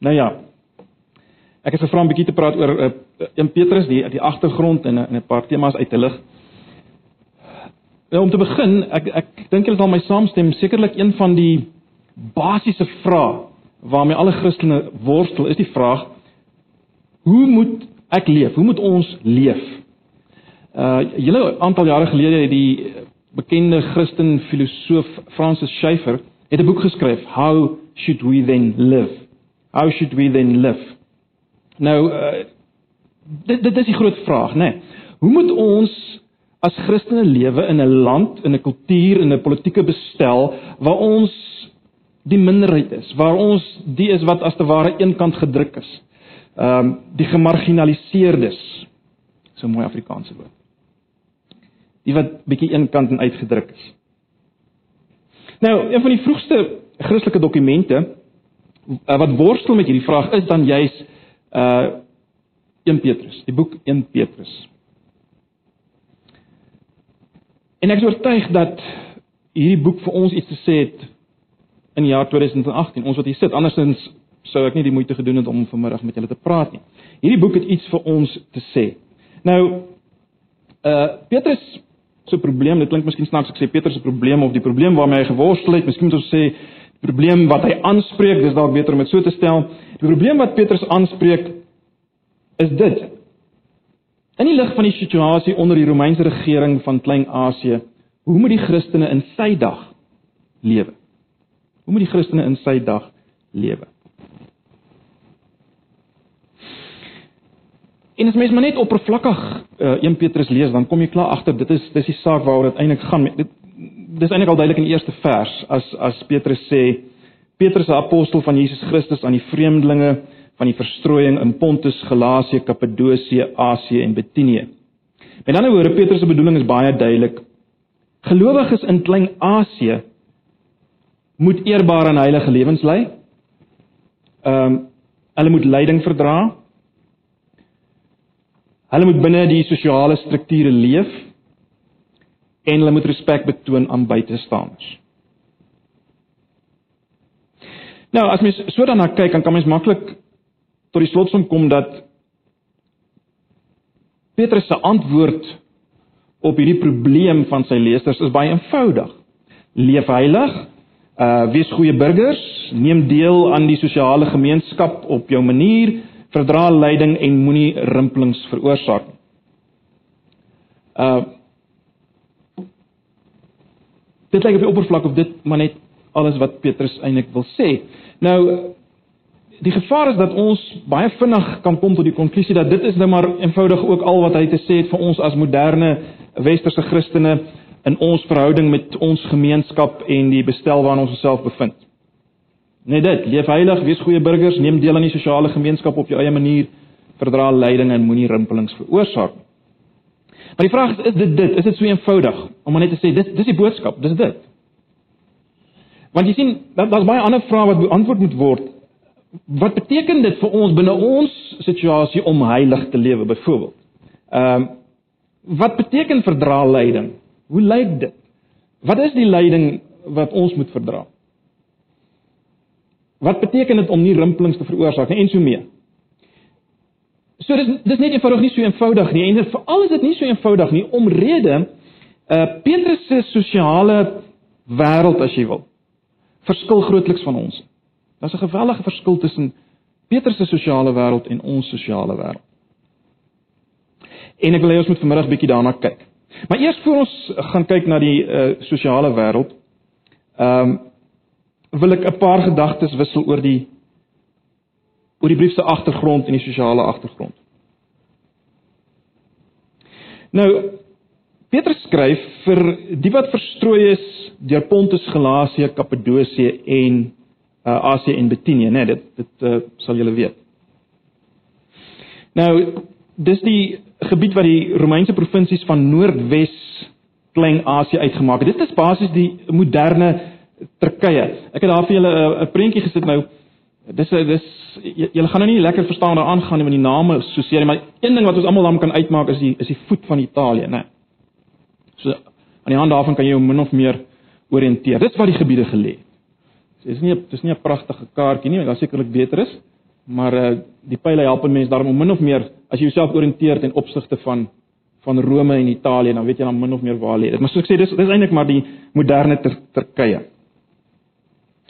Nou ja. Ek het gevra 'n bietjie te praat oor uh, 1 Petrus die die agtergrond en 'n 'n paar temas uit te lig. Nou om te begin, ek ek dink julle sal my saamstem, sekerlik een van die basiese vrae waarmee alle Christene worstel, is die vraag: Hoe moet ek leef? Hoe moet ons leef? Uh julle aantal jare gelede het die bekende Christen filosoof Francis Schaeffer het 'n boek geskryf, How should we then live? How should we then live? Nou uh, dit dit is die groot vraag, né? Nee. Hoe moet ons as Christene lewe in 'n land, in 'n kultuur, in 'n politieke bestel waar ons die minderheid is, waar ons die is wat as te ware eenkant gedruk is. Ehm um, die gemarginaliseerdes. So 'n mooi Afrikaanse woord. Die wat bietjie eenkant en uitgedruk is. Nou, een van die vroegste Christelike dokumente wat worstel met hierdie vraag is dan juis uh 1 Petrus, die boek 1 Petrus. En ek is oortuig dat hierdie boek vir ons iets te sê het in die jaar 2018, ons wat hier sit. Andersins sou ek nie die moeite gedoen het om vanmiddag met julle te praat nie. Hierdie boek het iets vir ons te sê. Nou uh Petrus se probleem, dit klink miskien snaaks ek sê Petrus se probleem of die probleem waarmee hy geworstel het, miskien moet ons sê probleem wat hy aanspreek, dis dalk beter om dit so te stel. Die probleem wat Petrus aanspreek is dit. In die lig van die situasie onder die Romeinse regering van Klein-Asië, hoe moet die Christene in sy dag lewe? Hoe moet die Christene in sy dag lewe? En as mens maar net oppervlakkig uh, 1 Petrus lees, dan kom jy klaar agter dit is dis die saak waaroor dit eintlik gaan. Dit dis eintlik al duidelik in die eerste vers as as Petrus sê Petrus 'n apostel van Jesus Christus aan die vreemdelinge van die verstrooiing in Pontus, Galasië, Kappadosie, Asië en Bitinië. Met ander woorde, Petrus se bedoeling is baie duidelik. Gelowiges in Klein-Asië moet eerbare en heilige lewens lei. Ehm um, hulle moet lyding verdra. Hulle moet binne die sosiale strukture leef en hulle moet respek betoon aan buitestaanders. Nou, as mens so daarna kyk, dan kan mens maklik tot die slotsom kom dat Petrus se antwoord op hierdie probleem van sy lesers is baie eenvoudig. Leef heilig, uh wees goeie burgers, neem deel aan die sosiale gemeenskap op jou manier, verdra lyding en moenie rimpelings veroorsaak nie. Uh dit lyk op die oppervlak of dit maar net alles wat Petrus eintlik wil sê. Nou die gevaar is dat ons baie vinnig kan kom tot die konklusie dat dit is nou maar eenvoudig ook al wat hy te sê het vir ons as moderne westerse Christene in ons verhouding met ons gemeenskap en die bestel waarin ons osself bevind. Net dit, leef heilig, wees goeie burgers, neem deel aan die sosiale gemeenskap op jou eie manier, verdra lyding en moenie rimpelings veroorsaak nie. Maar die vraag is is dit dit? Is dit so eenvoudig om net te sê dis dis die boodskap, dis dit? Want jy sien, daar's baie ander vrae wat beantwoord moet word. Wat beteken dit vir ons binne ons situasie om heilig te lewe byvoorbeeld? Ehm um, wat beteken verdra lyding? Hoe lyk dit? Wat is die lyding wat ons moet verdra? Wat beteken dit om nie rimpelings te veroorsaak nie en so mee? So dis dis net eenvoudig nie so eenvoudig nie en veral is dit nie so eenvoudig nie omrede uh Petrus se sosiale wêreld as jy wil verskil grootliks van ons. Daar's 'n geweldige verskil tussen Petrus se sosiale wêreld en ons sosiale wêreld. En ek wil hê ons moet vanmiddag bietjie daarna kyk. Maar eers voor ons gaan kyk na die uh sosiale wêreld, ehm um, wil ek 'n paar gedagtes wissel oor die oor die brief se agtergrond en die sosiale agtergrond. Nou Petrus skryf vir die wat verstrooi is deur Pontus, Galasië, Kappadosie en uh, Asië en Bitinië, né? Nee, dit dit uh, sal julle weet. Nou, dis die gebied wat die Romeinse provinsies van Noordwes Klein-Asië uitgemaak het. Dit is basies die moderne Turkye. Ek het daar vir julle 'n uh, prentjie gesit nou. Dis dis julle gaan nou nie lekker verstaan daar aangaan nie met die name so seer, maar een ding wat ons almal dan kan uitmaak is die is die voet van Italië, né? So aan die hand daarvan kan jy jou min of meer orienteer. Dis waar die gebiede gelê het. Dis nie dis nie 'n pragtige kaartjie nie, daar sekerlik beter is. maar uh die pile help mense daarom om min of meer as jy jouself oriënteer ten opsigte van van Rome en Italië, dan weet jy dan min of meer waar lê dit. Maar soos ek sê, dis dis eintlik maar die moderne Turkye.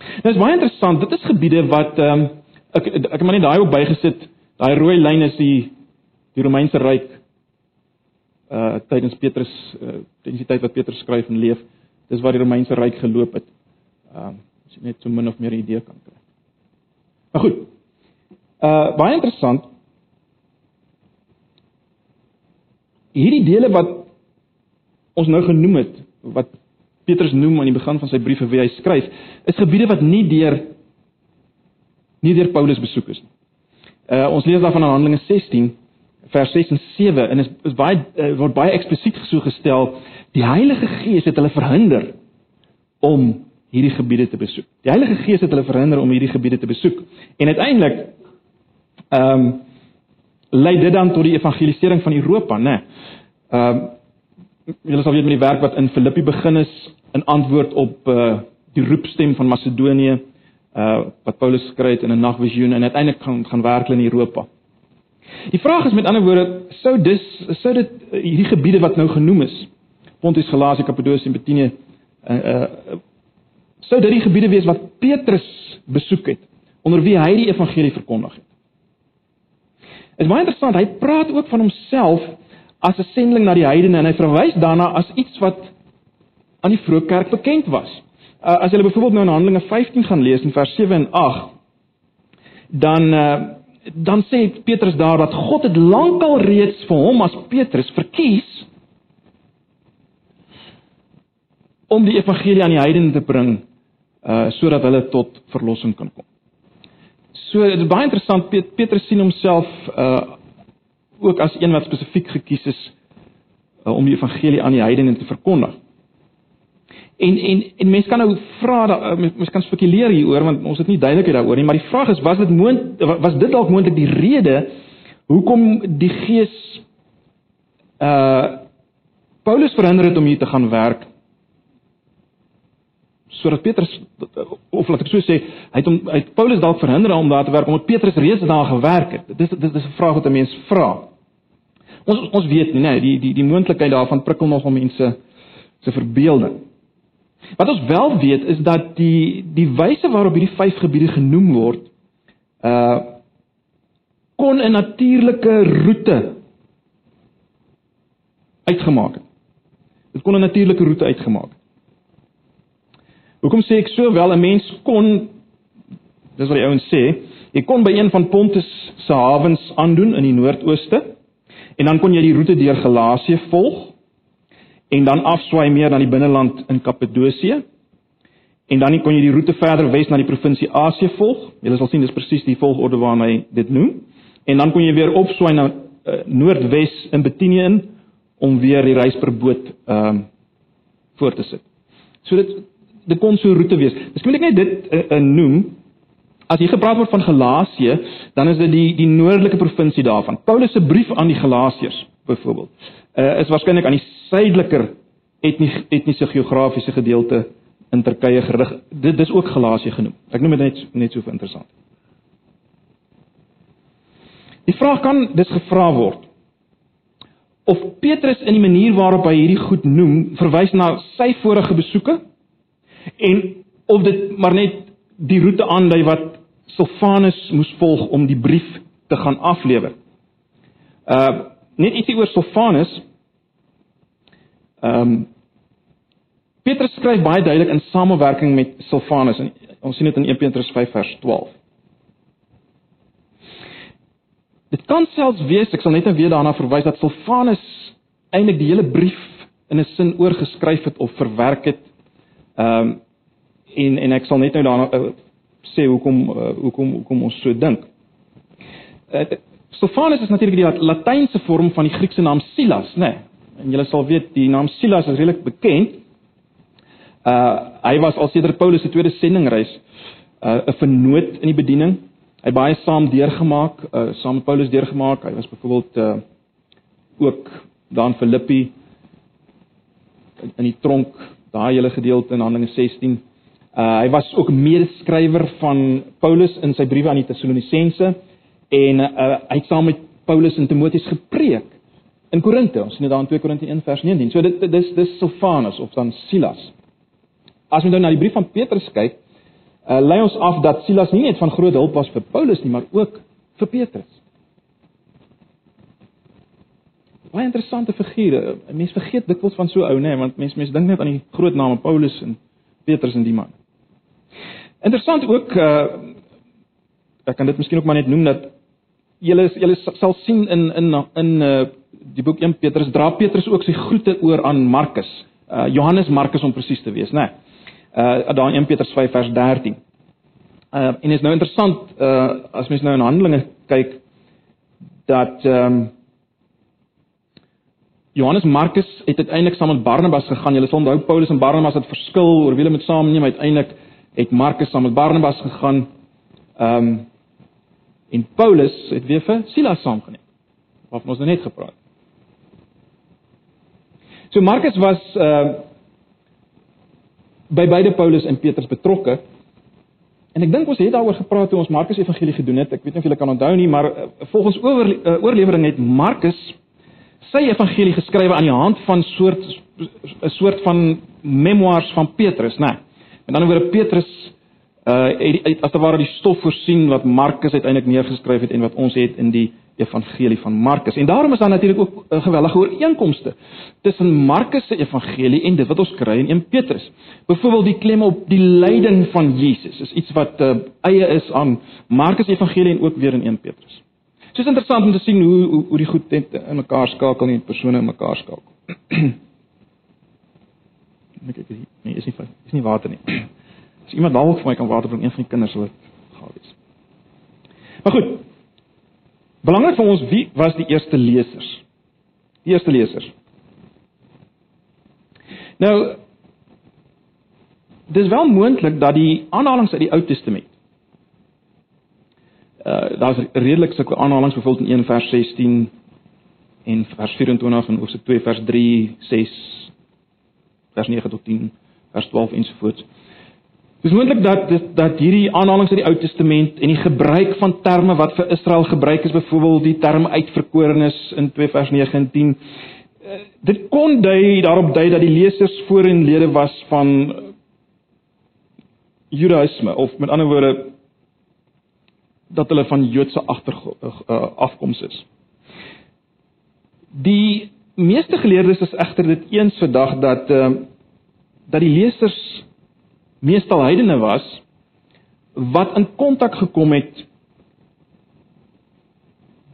Dit is baie interessant. Dit is gebiede wat ehm um, ek ek het maar net daai op bygesit. Daai rooi lyn is die die Romeinse ryk uh tydens Petrus uh tydens die tyd wat Petrus skryf en leef. Dis waar die Romeinse ryk geloop het. Ehm um, as jy net so min of meer 'n idee kan kry. Maar goed. Uh baie interessant. Hierdie dele wat ons nou genoem het, wat Petrus noem aan die begin van sy briewe wie hy skryf, is gebiede wat nie deur nie deur Paulus besoek is nie. Uh ons lees daarvan in Handelinge 16 vers 6 en 7 en is, is baie uh, word baie eksplisiet so gestel die Heilige Gees het hulle verhinder om hierdie gebiede te besoek. Die Heilige Gees het hulle verhinder om hierdie gebiede te besoek. En uiteindelik ehm um, lei dit dan tot die evangelisering van Europa, né? Ehm um, julle sal weet met die werk wat in Filippi begin is in antwoord op uh die roepstem van Macedonië uh wat Paulus skryf in 'n nagvisioen en uiteindelik gaan gaan werk in Europa. Die vraag is met ander woorde, sou dis sou dit uh, hierdie gebiede wat nou genoem is, Pontus, Galasie, Kappadosie en Bithynië uh, uh sou dit die gebiede wees wat Petrus besoek het onder wie hy die evangelie verkondig het. Dit is baie interessant, hy praat ook van homself as 'n sendeling na die heidene en hy verwys daarna as iets wat aan die vroeë kerk bekend was. Uh, as jy byvoorbeeld nou in Handelinge 15 gaan lees in vers 7 en 8, dan uh, dan sê Petrus daar dat God het lankal reeds vir hom as Petrus verkies om die evangelie aan die heidene te bring uh sodat hulle tot verlossing kan kom. So dit is baie interessant Pet, Petrus sien homself uh ook as een wat spesifiek gekies is uh, om die evangelie aan die heidene te verkondig. En en en mense kan nou vra uh, mense kan spekuleer hieroor want ons het nie duidelikheid daaroor nie, maar die vraag is was dit moontlik was dit dalk moontlik die rede hoekom die Gees uh Paulus verhinder het om hier te gaan werk sodat Petrus of laat ek so sê, hy het hom hy het Paulus dalk verhinder om daar te werk omdat Petrus reeds daar gewerk het. Dit is dit is 'n vraag wat 'n mens vra. Ons ons weet nie, nee, die die die moontlikheid daarvan prikkel nog om mense se verbeelding. Wat ons wel weet is dat die die wyse waarop hierdie vyf gebiede genoem word, uh kon 'n natuurlike roete uitgemaak het. Dit kon 'n natuurlike roete uitgemaak het. Hoekom sê ek so wel 'n mens kon dis wat die ouens sê, jy kon by een van Pontus se hawens aandoen in die noordooste en dan kon jy die roete deur Galasië volg en dan afswaai meer na die binneland in Kappadosie en dan kon jy die roete verder wes na die provinsie Asië volg. Jy sal sien dis presies die volgorde waarna hy dit noem. En dan kon jy weer opswaai na uh, noordwes in Bithynië in om weer die reis per boot ehm um, voort te sit. So dit dit kon so 'n roete wees. Miskien moet ek net dit uh, uh, noem. As hier gepraat word van Galasië, dan is dit die die noordelike provinsie daarvan. Paulus se brief aan die Galasiërs byvoorbeeld, uh, is waarskynlik aan die suideliker etnies etniese geografiese gedeelte in Turkye gerig. Dit dis ook Galasië genoem. Ek noem dit net net so vir interessant. Die vraag kan dis gevra word of Petrus in die manier waarop hy hierdie goed noem verwys na sy vorige besoeke En of dit maar net die roete aandui wat Silvanus moes volg om die brief te gaan aflewer. Uh net ietsie oor Silvanus. Ehm um, Petrus skryf baie duidelik in samewerking met Silvanus en ons sien dit in 1 Petrus 5 vers 12. Dit kan selfs wees, ek sal net nou weer daarna verwys dat Silvanus eintlik die hele brief in 'n sin oorgeskryf het of verwerk het Ehm um, en en ek sal net nou daarna uh, sê hoekom uh, hoekom hoekom ons so dink. Uh, Stefanus is natuurlik die Latynse vorm van die Griekse naam Silas, né? Nee? En julle sal weet die naam Silas is redelik bekend. Uh hy was al sedert Paulus se tweede sendingreis 'n uh, vernoot in die bediening. Hy baie saam deurgemaak, uh saam met Paulus deurgemaak. Hy was byvoorbeeld uh ook daar in Filippi in die tronk daai hele gedeelte in Handelinge 16. Uh hy was ook medeskrywer van Paulus in sy briewe aan die Tessalonisense en uh, hy het saam met Paulus en Timoteus gepreek in Korinte. Ons sien dit daar in 2 Korinte 1 vers 19. So dit dis dis Silvanus of dan Silas. As ons nou na die brief van Petrus kyk, uh, lei ons af dat Silas nie net van groot hulp was vir Paulus nie, maar ook vir Petrus. Baie interessante figure. Mense vergeet dikwels van so ou, nê, nee, want mense mense dink net aan die groot name Paulus en Petrus en die man. Interessant ook uh ek kan dit miskien ook maar net noem dat julle julle sal sien in in in uh die boek 1 Petrus dra Petrus ook sy groete oor aan Markus. Uh Johannes Markus om presies te wees, né? Nee. Uh daar in 1 Petrus 5 vers 13. Uh en is nou interessant uh as mens nou in Handelinge kyk dat ehm um, Johannes Markus het uiteindelik saam met Barnabas gegaan. Julle sal onthou Paulus en Barnabas het verskil oor wie hulle met saamneem. Uiteindelik het Markus saam met Barnabas gegaan. Ehm um, en Paulus het weer vir Silas saamgeneem. Wat ons nou net gepraat. So Markus was ehm uh, by beide Paulus en Petrus betrokke. En ek dink ons het daaroor gepraat toe ons Markus Evangelie gedoen het. Ek weet nie of julle kan onthou nie, maar uh, volgens oor, uh, oorlewering het Markus sy evangelie geskrywe aan die hand van soort 'n soort van memoirs van Petrus, né? Met ander woorde Petrus uh het as te ware die stof voorsien wat Markus uiteindelik neergeskryf het en wat ons het in die evangelie van Markus. En daarom is daar natuurlik ook 'n gewellige ooreenkomste tussen Markus se evangelie en dit wat ons kry in 1 Petrus. Byvoorbeeld die klem op die lyding van Jesus is iets wat uh, eie is aan Markus evangelie en ook weer in 1 Petrus. So is interessant om te sien hoe hoe, hoe die goed in mekaar skakel en persone in mekaar skakel. Kyk hier. Nee, is nie is nie water nie. As iemand dalk vir my kan water bring, een van die kinders sal dit gaan wees. Maar goed. Belangrik vir ons wie was die eerste lesers? Die eerste lesers. Nou Dis wel moontlik dat die aanhalinge uit die Ou Testament uh daar's redelik sulke aanhalinge byvoorbeeld in 1 vers 16 en vers 24 en Hoofstuk 2 vers 3, 6 vers 9 tot 10, vers 12 ensovoorts. Dis moontlik dat dat hierdie aanhalinge uit die Ou Testament en die gebruik van terme wat vir Israel gebruik is, byvoorbeeld die term uitverkorenes in 2 vers 9 en 10, uh, dit kon dui daarop dui dat die lesers voorheenlede was van Judaïsme of met ander woorde dat hulle van Joodse agtergrond uh, afkoms is. Die meeste geleerdes is egter dit eens vandag dat uh, dat die lesers meestal heidene was wat in kontak gekom het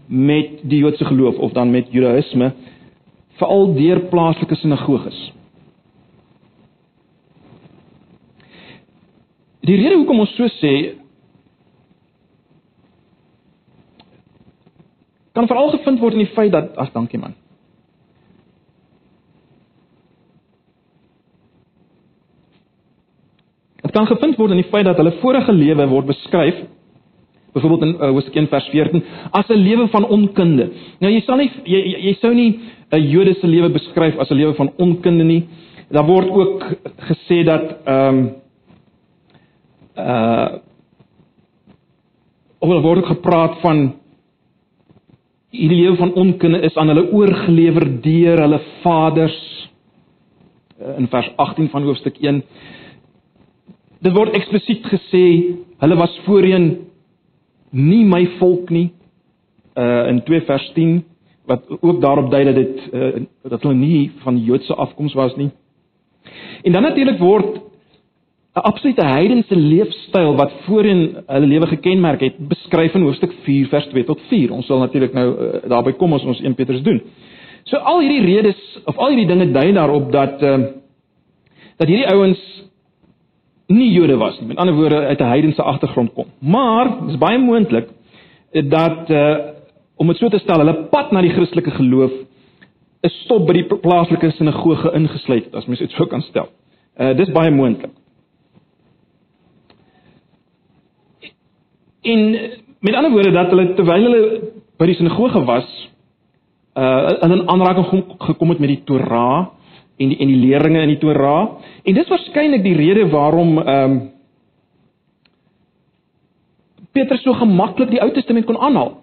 met die Joodse geloof of dan met Judaïsme veral deur plaaslike sinagoges. Die rede hoekom ons so sê kan veral gevind word in die feit dat ag dankie man. Dit kan gevind word in die feit dat hulle vorige lewe word beskryf byvoorbeeld in uh, Hosea 1 vers 14 as 'n lewe van onkunde. Nou jy sal nie jy jy, jy sou nie 'n Joodse lewe beskryf as 'n lewe van onkunde nie. Daar word ook gesê dat ehm um, uh of word gepraat van hierdie lewe van onkunde is aan hulle oorgelewer deur hulle vaders eh, in vers 18 van hoofstuk 1 dit word eksplisiet gesê hulle was voorheen nie my volk nie uh in 2 vers 10 wat ook daarop dui dat dit uh, dat hulle nie van Joodse afkoms was nie en dan natuurlik word 'n absolute heidense leefstyl wat voorheen hulle lewe gekenmerk het, beskryf in hoofstuk 4 vers 2 tot 4. Ons sal natuurlik nou uh, daarby kom as ons 1 Petrus doen. So al hierdie redes of al hierdie dinge dui daarop dat uh, dat hierdie ouens nie Jode was nie. Met ander woorde uit 'n heidense agtergrond kom. Maar dis baie moontlik dat uh, om dit so te stel, hulle pad na die Christelike geloof is stop by die plaaslike sinagoge ingesluit, as mens dit so kan stel. Uh dis baie moontlik. En met ander woorde dat hulle terwyl hulle by die sinagoge was, uh in 'n aanraking gekom het met die Torah en die en die leringe in die Torah. En dis waarskynlik die rede waarom ehm um, Petrus so gemaklik die Ou Testament kon aanhaal.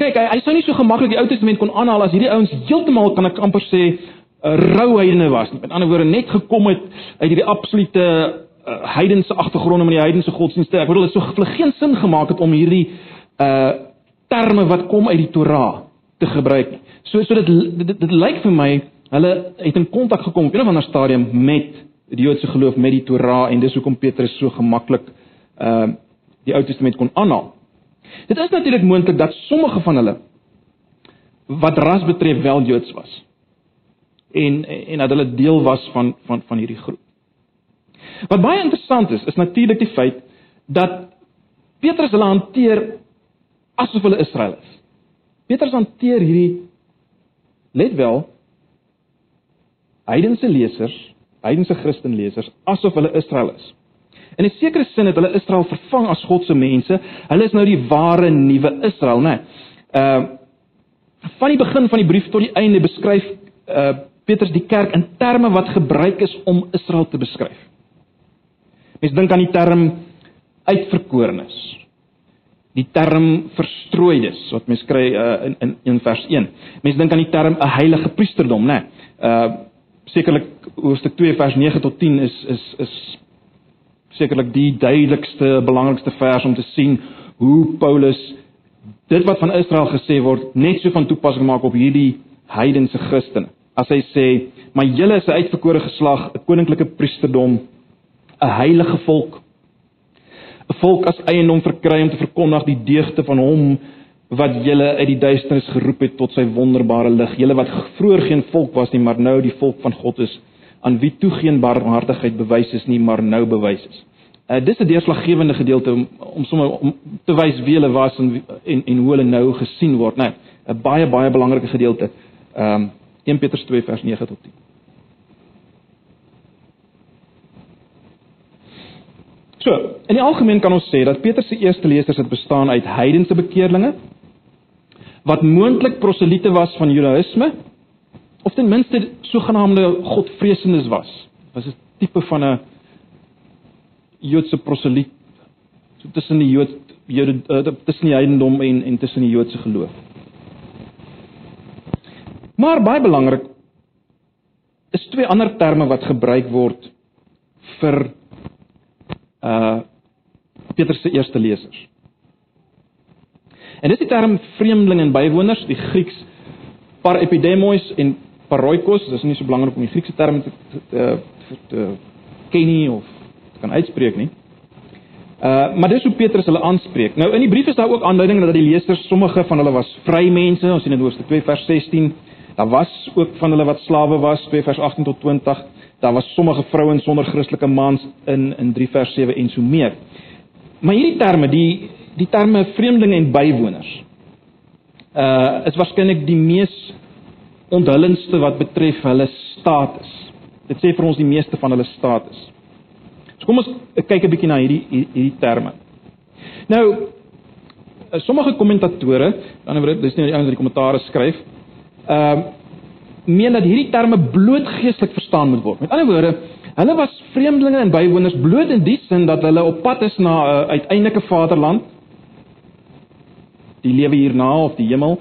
Kyk, hy, hy sou nie so gemaklik die Ou Testament kon aanhaal as hierdie ouens heeltemal kan ek amper sê 'n uh, rou heidene was nie. Met ander woorde net gekom het uit hierdie absolute uh, heidense agtergronde met die heidense godsdienste. Ek bedoel dit sou vir geen sin gemaak het om hierdie uh terme wat kom uit die Torah te gebruik. So so dit dit, dit, dit lyk vir my hulle het in kontak gekom op 'n of ander stadium met die Joodse geloof met die Torah en dis hoekom Petrus so gemaklik uh die Ou Testament kon aanhaal. Dit is natuurlik moontlik dat sommige van hulle wat ras betref wel Joods was. En en dat hulle deel was van van van hierdie groep. Wat baie interessant is, is natuurlik die feit dat Petrus hulle hanteer asof hulle Israel is. Petrus hanteer hierdie let wel heidense lesers, heidense Christenlesers asof hulle Israel is. In 'n sekere sin het hulle Israel vervang as God se mense. Hulle is nou die ware nuwe Israel, né? Uh van die begin van die brief tot die einde beskryf uh Petrus die kerk in terme wat gebruik is om Israel te beskryf. Mens dink aan die term uitverkorenes. Die term verstrooides wat mens kry uh, in in in vers 1. Mens dink aan die term 'n heilige priesterdom, né? Uh sekerlik hoofstuk 2 vers 9 tot 10 is is is sekerlik die duidelikste belangrikste vers om te sien hoe Paulus dit wat van Israel gesê word net so van toepassing maak op hierdie heidense Christene. As hy sê, "Maar julle is 'n uitverkore geslag, 'n koninklike priesterdom, 'n heilige volk, 'n volk as eiendom verkry om te verkondig die deugde van hom wat julle uit die duisternis geroep het tot sy wonderbare lig. Julle wat vroeër geen volk was nie, maar nou die volk van God is." aan wie toe geen barmhartigheid bewys is nie, maar nou bewys is. Uh dis 'n deurslaggewende gedeelte om om sommer om te wys wie hulle was en en, en hoe hulle nou gesien word, né? Nee, 'n baie baie belangrike gedeelte. Ehm um, 1 Petrus 2 vers 9 tot 10. So, in die algemeen kan ons sê dat Petrus se eerste lesers het bestaan uit heidense bekeerlinge wat moontlik proseliete was van Judaïsme of ten minste sogenaamde godvreesendes was. Was 'n tipe van 'n Joodse proseliet so tussen die Jood Jode uh, tussen die heidendom en en tussen die Joodse geloof. Maar baie belangrik is twee ander terme wat gebruik word vir uh Petrus se eerste lesers. En dit is die term vreemdeling en bywoners, die Grieks parepidemos en paroikos, dis nie so belangrik om die Griekse term te te, te, te ken nie of te kan uitspreek nie. Uh maar dis hoe Petrus hulle aanspreek. Nou in die brief is daar ook aanduiding dat die lesers sommige van hulle was vry mense, ons sien in Hoofstuk 2 vers 16. Daar was ook van hulle wat slawe was, 2 vers 18 tot 20. Daar was sommige vrouens sonder Christelike mans in in 3 vers 7 en so meer. Maar hierdie terme, die die terme vreemdelinge en bywoners uh is waarskynlik die mees onthullendste wat betref hulle status. Dit sê vir ons die meeste van hulle status. So kom ons kyk 'n bietjie na hierdie hierdie terme. Nou eh, sommige kommentatore, aan die ander wyse dis nie die ouens wat die kommentare skryf, ehm uh, meen dat hierdie terme bloot geestelik verstaan moet word. Met ander woorde, hulle was vreemdelinge en bywoners bloot in die sin dat hulle op pad is na 'n uh, uiteindelike vaderland, die lewe hierna of die hemel.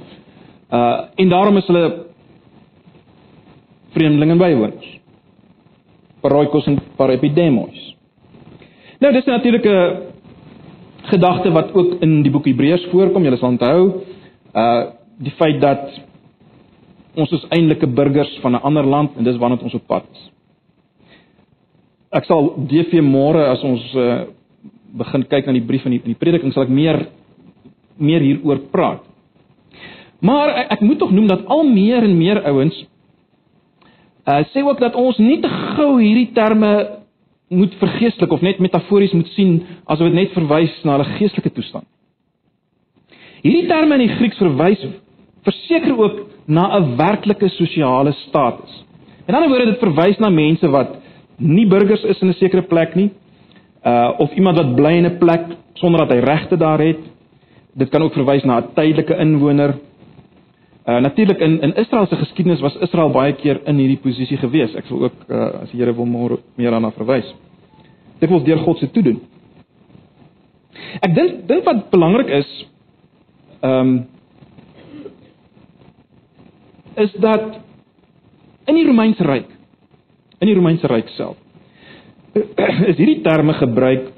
Uh en daarom is hulle vreemdelinge en bywoners. Paroikos en parepidemos. Nou dis natuurlik 'n gedagte wat ook in die boek Hebreërs voorkom. Julle sal onthou uh die feit dat ons is eintlike burgers van 'n ander land en dis waarna ons op pad is. Ek sal DV môre as ons uh begin kyk na die brief van die, die prediking sal ek meer meer hieroor praat. Maar ek, moet tog noem dat al meer en meer ouens Uh sê ook dat ons nie te gou hierdie terme moet vergeestelik of net metafories moet sien asof dit net verwys na 'n geestelike toestand. Hierdie terme in die Grieks verwys verseker ook na 'n werklike sosiale status. In ander woorde dit verwys na mense wat nie burgers is in 'n sekere plek nie, uh of iemand wat bly in 'n plek sonder dat hy regte daar het. Dit kan ook verwys na 'n tydelike inwoner Uh natuurlik in in Israel se geskiedenis was Israel baie keer in hierdie posisie gewees. Ek sal ook uh as die Here wil môre meer daarna verwys. Dit word deur God se toedoen. Ek dink dink wat belangrik is ehm um, is dat in die Romeinse ryk in die Romeinse ryk self is hierdie terme gebruik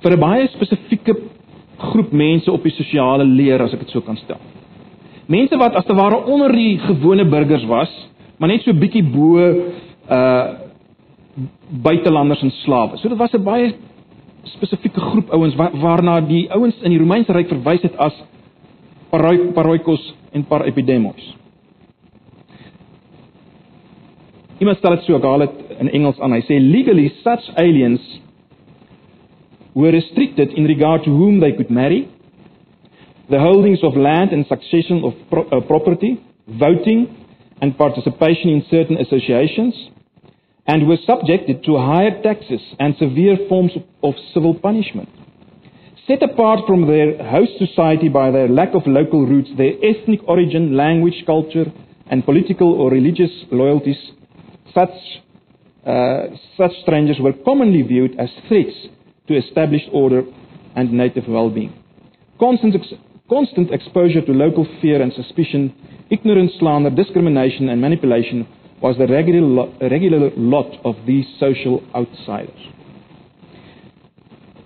vir 'n baie spesifieke groep mense op die sosiale leer as ek dit so kan stel. Mense wat as te ware onder die gewone burgers was, maar net so bietjie bo uh buitelanders en slawe. So dit was 'n baie spesifieke groep ouens waarna die ouens in die Romeinse ryk verwys het as paroikos en parepidemos. Iemand stel dit so, ek haal dit in Engels aan. Hy sê legally such aliens were restricted in regard to whom they could marry, the holdings of land and succession of pro uh, property, voting and participation in certain associations, and were subjected to higher taxes and severe forms of civil punishment. Set apart from their host society by their lack of local roots, their ethnic origin, language, culture, and political or religious loyalties, such, uh, such strangers were commonly viewed as threats to established order and native well-being. Constant, ex constant exposure to local fear and suspicion, ignorance, slander, discrimination, and manipulation was the regular, lo regular lot of these social outsiders.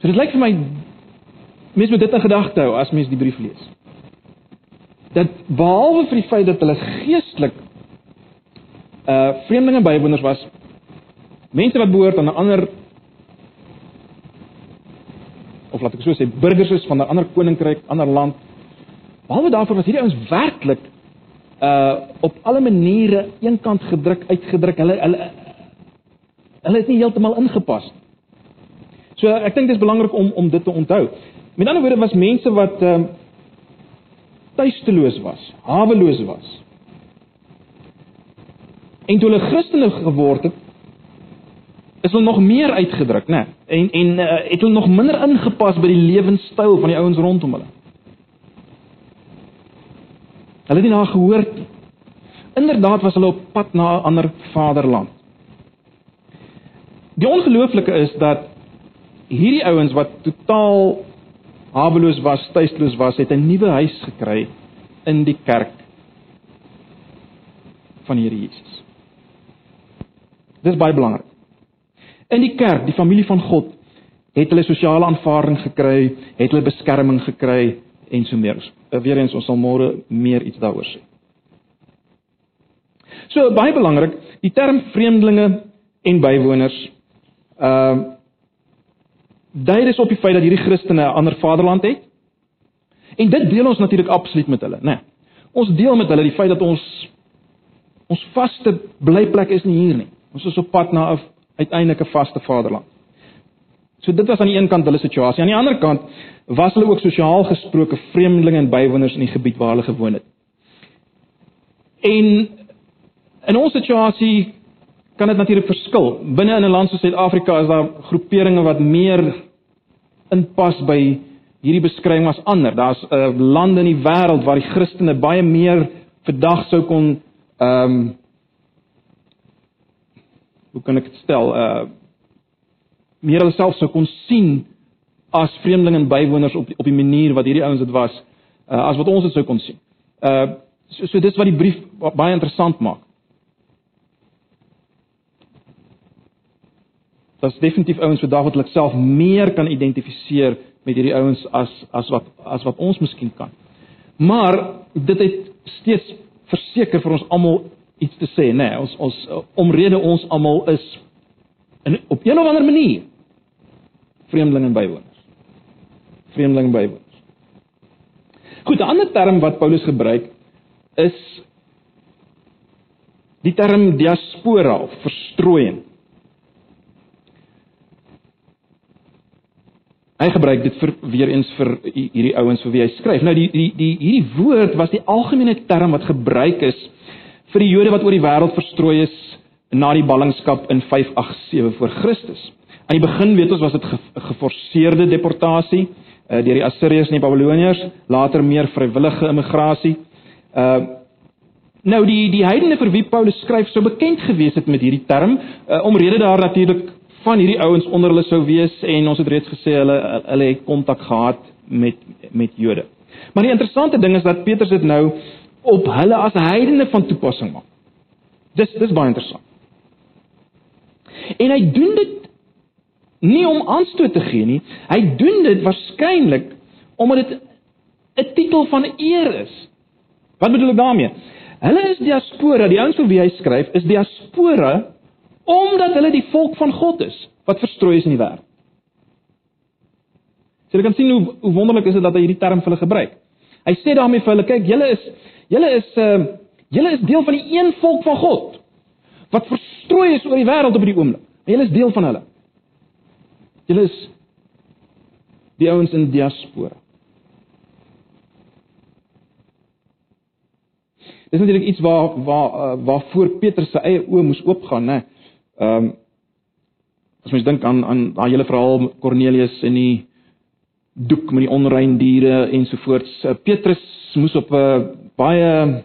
So dit lyk vir my mens moet dit in gedagte hou as mens die brief lees. Dat behalwe vir die feit dat hulle geestelik uh vreemdelinge bywoners was, mense wat behoort aan 'n ander of laat ek so sê burgers is van 'n ander koninkryk, ander land. Behalwe daarvoor was hierdie ouens werklik uh op alle maniere eenkant gedruk, uitgedruk. Hulle hulle hulle het nie heeltemal ingepas nie. So ek dink dit is belangrik om om dit te onthou. Met ander woorde was mense wat ehm uh, tuisteloos was, haweloos was. En toe hulle Christene geword het, is hulle nog meer uitgedruk, né? Nee? En en uh, het hulle nog minder ingepas by die lewenstyl van die ouens rondom hulle. Hulle het nie na gehoor nie. Inderdaad was hulle op pad na 'n ander vaderland. Die ongelooflike is dat hierdie ouens wat totaal haweloos was, tuisloos was, het 'n nuwe huis gekry in die kerk van Here Jesus. Dis baie belangrik. In die kerk, die familie van God, het hulle sosiale aanvaarding gekry, het hulle beskerming gekry en so meer. Eh, Weerens ons sal môre meer iets daaroor sê. So baie belangrik, die term vreemdelinge en bywoners ehm uh, dui dis op die feit dat hierdie Christene 'n ander vaderland het. En dit deel ons natuurlik absoluut met hulle, né? Nee, ons deel met hulle die feit dat ons ons vaste blyplek is nie hier nie. Ons is op pad na 'n uiteindelike vaste vaderland. So dit was aan die een kant hulle situasie. Aan die ander kant was hulle ook sosiaal gesproke vreemdelinge en bywoners in die gebied waar hulle gewoon het. En in ons situasie kan dit natuurlik verskil. Binne in 'n land soos Suid-Afrika is daar groeperinge wat meer inpas by hierdie beskrywing as ander. Daar's 'n uh, lande in die wêreld waar die Christene baie meer verdag sou kon ehm um, hoe kan ek dit stel? Uh meer alself sou kon sien as vreemdelinge en bywoners op op die manier wat hierdie ouens dit was, uh, as wat ons dit sou kon sien. Uh so, so dis wat die brief baie interessant maak. Dat is definitief ouens vandag wat hulle self meer kan identifiseer met hierdie ouens as as wat as wat ons miskien kan. Maar dit het steeds verseker vir ons almal iets te sê, nê? Nee, ons ons omrede ons almal is in op een of ander manier vreemdelinge en bywoners. Vreemdelinge en bywoners. Goed, 'n ander term wat Paulus gebruik is die term diaspora of verstrooiing. Hy gebruik dit vir weer eens vir hierdie ouens vir wie hy skryf. Nou die die die hierdie woord was die algemene term wat gebruik is vir die Jode wat oor die wêreld verstrooi is na die ballingskap in 587 voor Christus. Aan die begin weet ons was dit 'n geforseerde deportasie uh, deur die Assiriërs en die Babiloniërs, later meer vrywillige immigrasie. Uh nou die die heidene vir wie Paulus skryf sou bekend gewees het met hierdie term, uh, omrede daar natuurlik van hierdie ouens onder hulle sou wees en ons het reeds gesê hulle hulle het kontak gehad met met Jode. Maar die interessante ding is dat Petrus dit nou op hulle as heidene van toepassing maak. Dis dis baie interessant. En hy doen dit nie om aanstoot te gee nie. Hy doen dit waarskynlik omdat dit 'n titel van eer is. Wat bedoel ek daarmee? Hulle is diaspora, die ouens vir wie hy skryf is diaspora omdat hulle die volk van God is wat verstrooi is in die wêreld. So jy kan sien hoe hoe wonderlik is dit dat hy hierdie term vir hulle gebruik. Hy sê daarmee vir hulle, kyk, julle is julle is uh julle is deel van die een volk van God wat verstrooi is oor die wêreld op hierdie oomblik. Julle is deel van hulle. Julle is die ouens in diaspora. Dis natuurlik iets waar waar uh, waar voor Petrus se eie oë moes oopgaan, né? Ehm um, as mens dink aan aan daai hele verhaal met Kornelius en die doek met die onrein diere ensovoorts. Uh, Petrus moes op 'n uh, baie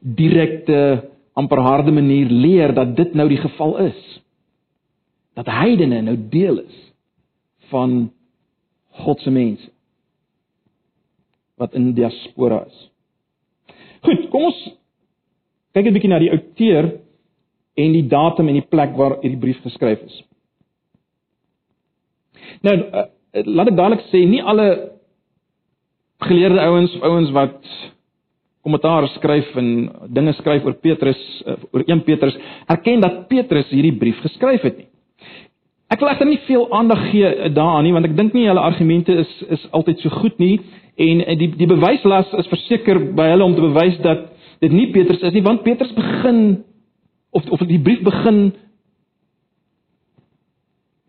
direkte, amper harde manier leer dat dit nou die geval is. Dat heidene nou deel is van God se mense wat in diaspora is. Goed, kom ons kyk 'n bietjie na die outeur en die datum en die plek waar hierdie brief geskryf is. Nou, uh, laat ek dadelik sê, nie alle geleerde ouens of ouens wat kommentaar skryf en dinge skryf oor Petrus, uh, oor 1 Petrus, erken dat Petrus hierdie brief geskryf het nie. Ek wil egter nie veel aandag gee daaraan nie want ek dink nie hulle argumente is is altyd so goed nie en die die bewyslas is verseker by hulle om te bewys dat dit nie Petrus is nie want Petrus begin of of die brief begin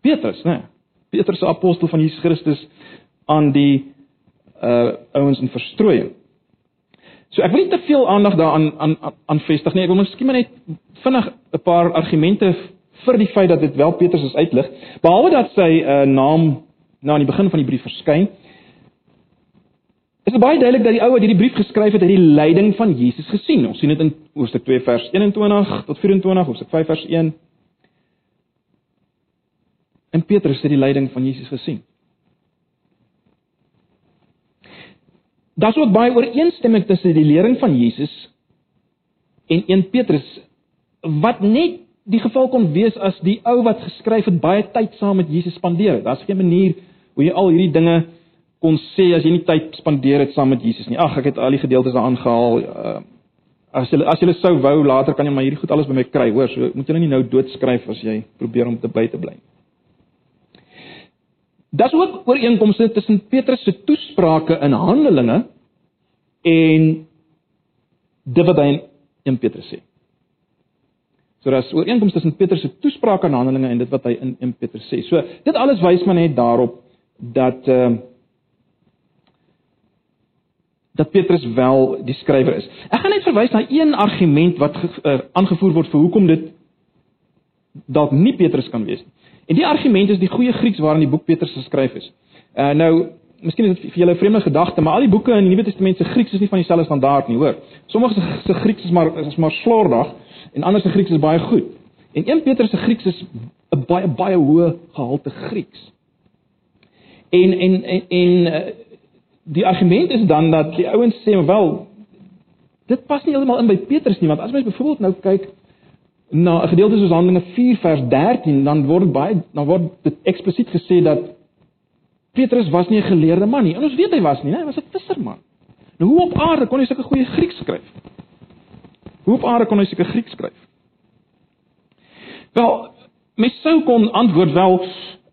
Petrus, né? Petrus se apostel van Jesus Christus aan die uh ouens in verstrooiing. So ek wil nie te veel aandag daaraan aan aan vestig nie. Ek wil miskien maar net vinnig 'n paar argumente vir die feit dat dit wel Petrus is uitlig, behalwe dat sy uh, naam nou aan die begin van die brief verskyn. Is dit baie duidelik dat die ou wat hierdie brief geskryf het, het die lyding van Jesus gesien. Ons sien dit in Hoofstuk 2 vers 21 tot 24, Hoofstuk 5 vers 1. En Petrus het die lyding van Jesus gesien. Daar's ook baie ooreenstemming tussen die lering van Jesus en 1 Petrus wat net die geval kon wees as die ou wat geskryf het baie tyd saam met Jesus spandeer het. Daar's geen manier hoe jy al hierdie dinge kon sê as jy nie tyd spandeer het saam met Jesus nie. Ag, ek het al die gedeeltes daar aangehaal. Uh, as jy as jy sou wou later kan jy maar hierdie goed alles by my kry, hoor. So moet jy nie nou doodskryf as jy probeer om te by te bly. Daar's ook ooreenkomste tussen Petrus se toesprake in Handelinge en dit wat hy in Petrus sê. So daar's ooreenkomste tussen Petrus se toespraak aan Handelinge en dit wat hy in in Petrus sê. So dit alles wys maar net daarop dat ehm uh, dat Petrus wel die skrywer is. Ek gaan net verwys na een argument wat uh, aangevoer word vir hoekom dit dalk nie Petrus kan wees nie. En die argument is die goeie Grieks waarin die boek Petrus geskryf is. Uh nou, miskien is dit vir julle 'n vreemde gedagte, maar al die boeke in die Nuwe Testament se Grieks is nie van dieselfde standaard nie, hoor. Sommige se Grieks is maar is maar slordig en ander se Grieks is baie goed. En 1 Petrus se Grieks is 'n baie baie hoë gehalte Grieks. En en en, en eh, die argument is dan dat die ouens sê wel dit pas nie heeltemal in by Petrus nie want as mens byvoorbeeld nou kyk na 'n gedeelte soos Handelinge 4 vers 13 dan word baie dan word dit eksplisiet gesê dat Petrus was nie 'n geleerde man nie. En ons weet hy was nie? Hy was 'n visserman. Nou hoe op aarde kon hy sulke goeie Grieks skryf? Hoe op aarde kon hy seker Grieks skryf? Wel, mens sou kon antwoord wel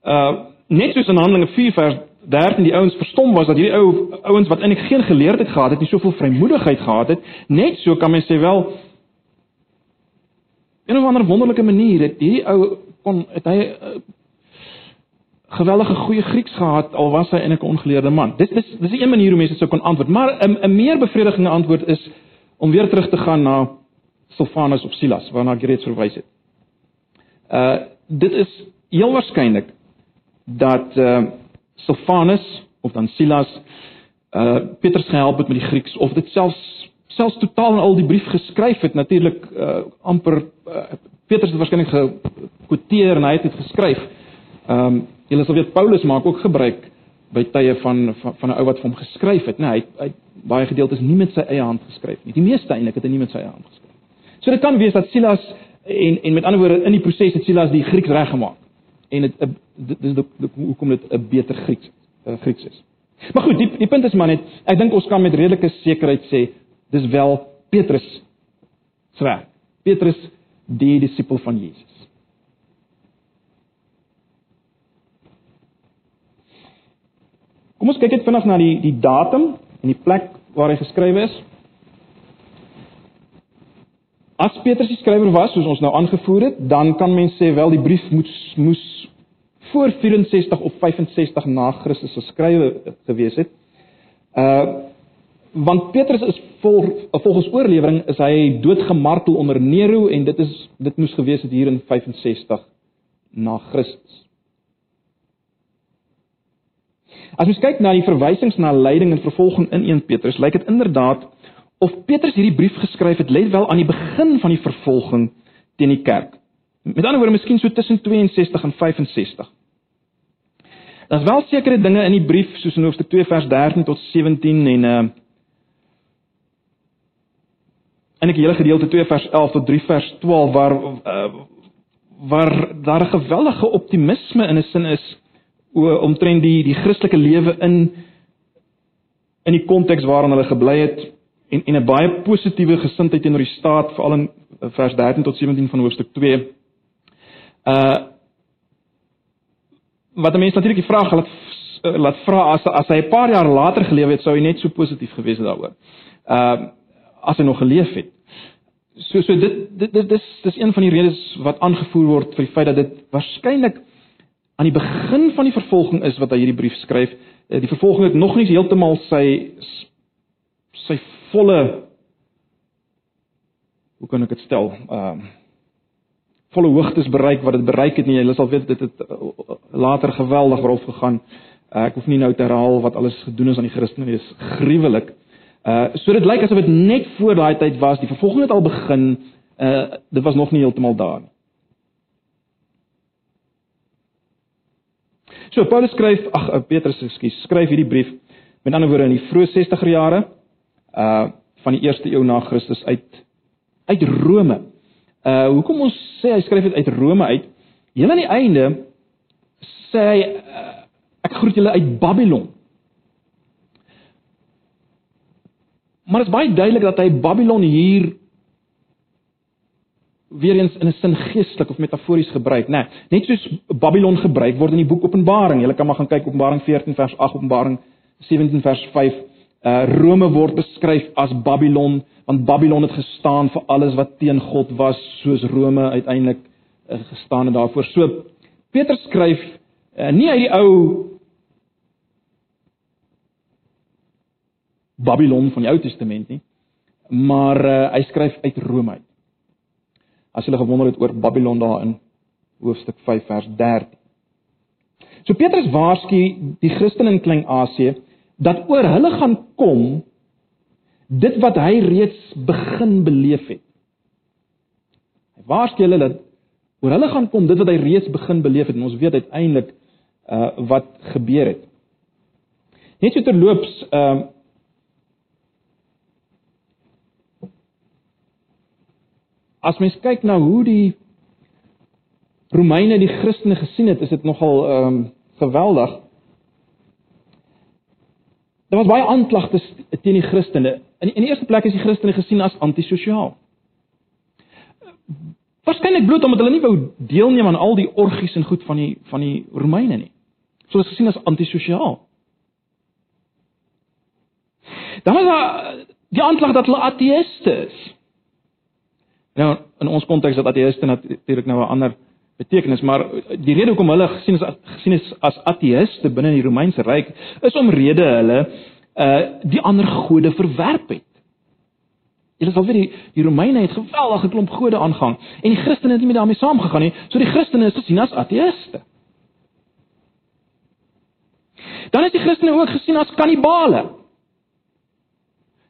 uh net soos in Handelinge 4 vers 13 die ouens verstom was dat hierdie ou ouens wat eintlik geen geleerdheid gehad het, nie soveel vrymoedigheid gehad het, net so kan mens sê wel in 'n ander wonderlike manier het hierdie ou kon het hy uh, geweldige goeie Grieks gehad al was hy eintlik 'n ongeleerde man. Dit is dis 'n manier hoe mense sou kon antwoord, maar 'n 'n meer bevredigende antwoord is om weer terug te gaan na Silvanus of Silas waarna ek reeds verwys het. Uh dit is heel waarskynlik dat uh Silvanus of dan Silas uh Petrus gehelp het met die Grieks of dit selfs selfs totaal en al die brief geskryf het natuurlik uh amper uh, Petrus het waarskynlik gekwoteer en hy het dit geskryf. Ehm um, julle sal weet Paulus maak ook gebruik by tye van van, 'n ou wat vir hom geskryf het, né? Nee, hy hy baie gedeeltes nie met sy eie hand geskryf nie. Die meeste eintlik het hy nie met sy eie hand geskryf. So dit kan wees dat Silas en en met ander woorde in die proses het Silas die Grieks reggemaak. En dit dis hoekom dit 'n beter Grieks uh, Grieks is. Maar goed, die die punt is maar net ek dink ons kan met redelike sekerheid sê dis wel Petrus se werk. Petrus die disipel van Jesus. Kom ons kyk net vinnig na die die datum en die plek waar hy geskrywe is. As Petrus die skrywer was, soos ons nou aangevoer het, dan kan mens sê wel die brief moes moes voor 64 of 65 na Christus geskrywe gewees het. Uh want Petrus is vol, volgens oorlewering is hy doodgemartel onder Nero en dit is dit moes gewees het hier in 65 na Christus. As ons kyk na die verwysings na lyding en vervolging in 1 Petrus, lyk dit inderdaad of Petrus hierdie brief geskryf het let wel aan die begin van die vervolging teen die kerk. Met ander woorde, miskien so tussen 62 en 65. Daar's wel sekere dinge in die brief soos in hoofstuk 2 vers 13 tot 17 en uh en ek hele gedeelte 2 vers 11 tot 3 vers 12 waar uh, waar daar 'n geweldige optimisme in 'n sin is omtrent die die Christelike lewe in in die konteks waarin hulle gebly het en en 'n baie positiewe gesindheid teenoor die staat veral in vers 13 tot 17 van hoofstuk 2. Uh wat mense natuurlik die vraag laat laat vra as as hy 'n paar jaar later geleef het, sou hy net so positief gewees het daaroor. Uh as hy nog geleef het. So so dit dit dit dis dis een van die redes wat aangevoer word vir die feit dat dit waarskynlik aan die begin van die vervolging is wat hy hierdie brief skryf. Eh, die vervolging het nog nie heeltemal sy sy volle hoe kan ek dit stel? Ehm uh, volle hoogtes bereik wat dit bereik het nie. Jy sal weet dit het eh, later geweldig rof gegaan. Uh, ek hoef nie nou te herhaal wat alles gedoen is aan die Christene. Dit is gruwelik. Uh so dit lyk asof dit net voor daai tyd was. Die vervolging het al begin. Uh dit was nog nie heeltemal daar nie. So Paulus skryf, ag Petrus, ekskuus, skryf hierdie brief met ander woorde in die vroeë 60er jare uh van die eerste eeu na Christus uit uit Rome. Uh hoekom ons sê hy skryf dit uit Rome uit? Heel aan die einde sê hy uh, ek groet julle uit Babylon. Maar dit is baie duidelik dat hy Babylon hier weer eens in 'n sin geestelik of metafories gebruik, né? Nee, net soos Babylon gebruik word in die boek Openbaring. Jy kan maar gaan kyk Openbaring 14 vers 8, Openbaring 17 vers 5. Uh Rome word beskryf as Babylon, want Babylon het gestaan vir alles wat teen God was, soos Rome uiteindelik uh, gestaan het daarvoor. So Petrus skryf uh, nie uit die ou Babylon van die Ou Testament nie, maar uh, hy skryf uit Rome uit as hulle gewonder het oor Babylon daar in hoofstuk 5 vers 13. So Petrus waarsku die Christene in Klein-Asië dat oor hulle gaan kom dit wat hy reeds begin beleef het. Hy waarsku hulle dat oor hulle gaan kom dit wat hy reeds begin beleef het en ons weet uiteindelik uh wat gebeur het. Net so terloops uh as mens kyk na hoe die Romeine die Christene gesien het, is dit nogal ehm um, geweldig. Daar was baie aanklagte teen die Christene. In in die eerste plek is die Christene gesien as antisosiaal. Waarskynlik bloot omdat hulle nie wou deelneem aan al die orgies en goed van die van die Romeine nie. So is gesien as antisosiaal. Dan was daar die aanklag dat hulle ateëste is. Nou in ons konteks dat ateïste natuurlik nou 'n ander betekenis, maar die rede hoekom hulle gesien is gesien is as ateïste binne die Romeinse ryk is omrede hulle uh die ander gode verwerp het. Julle sal weet die, die Romeine het geweldige klomp gode aangang en die Christene het nie met daarmee saamgegaan nie, so die Christene is gesien as ateïste. Dan is die Christene ook gesien as kannibale.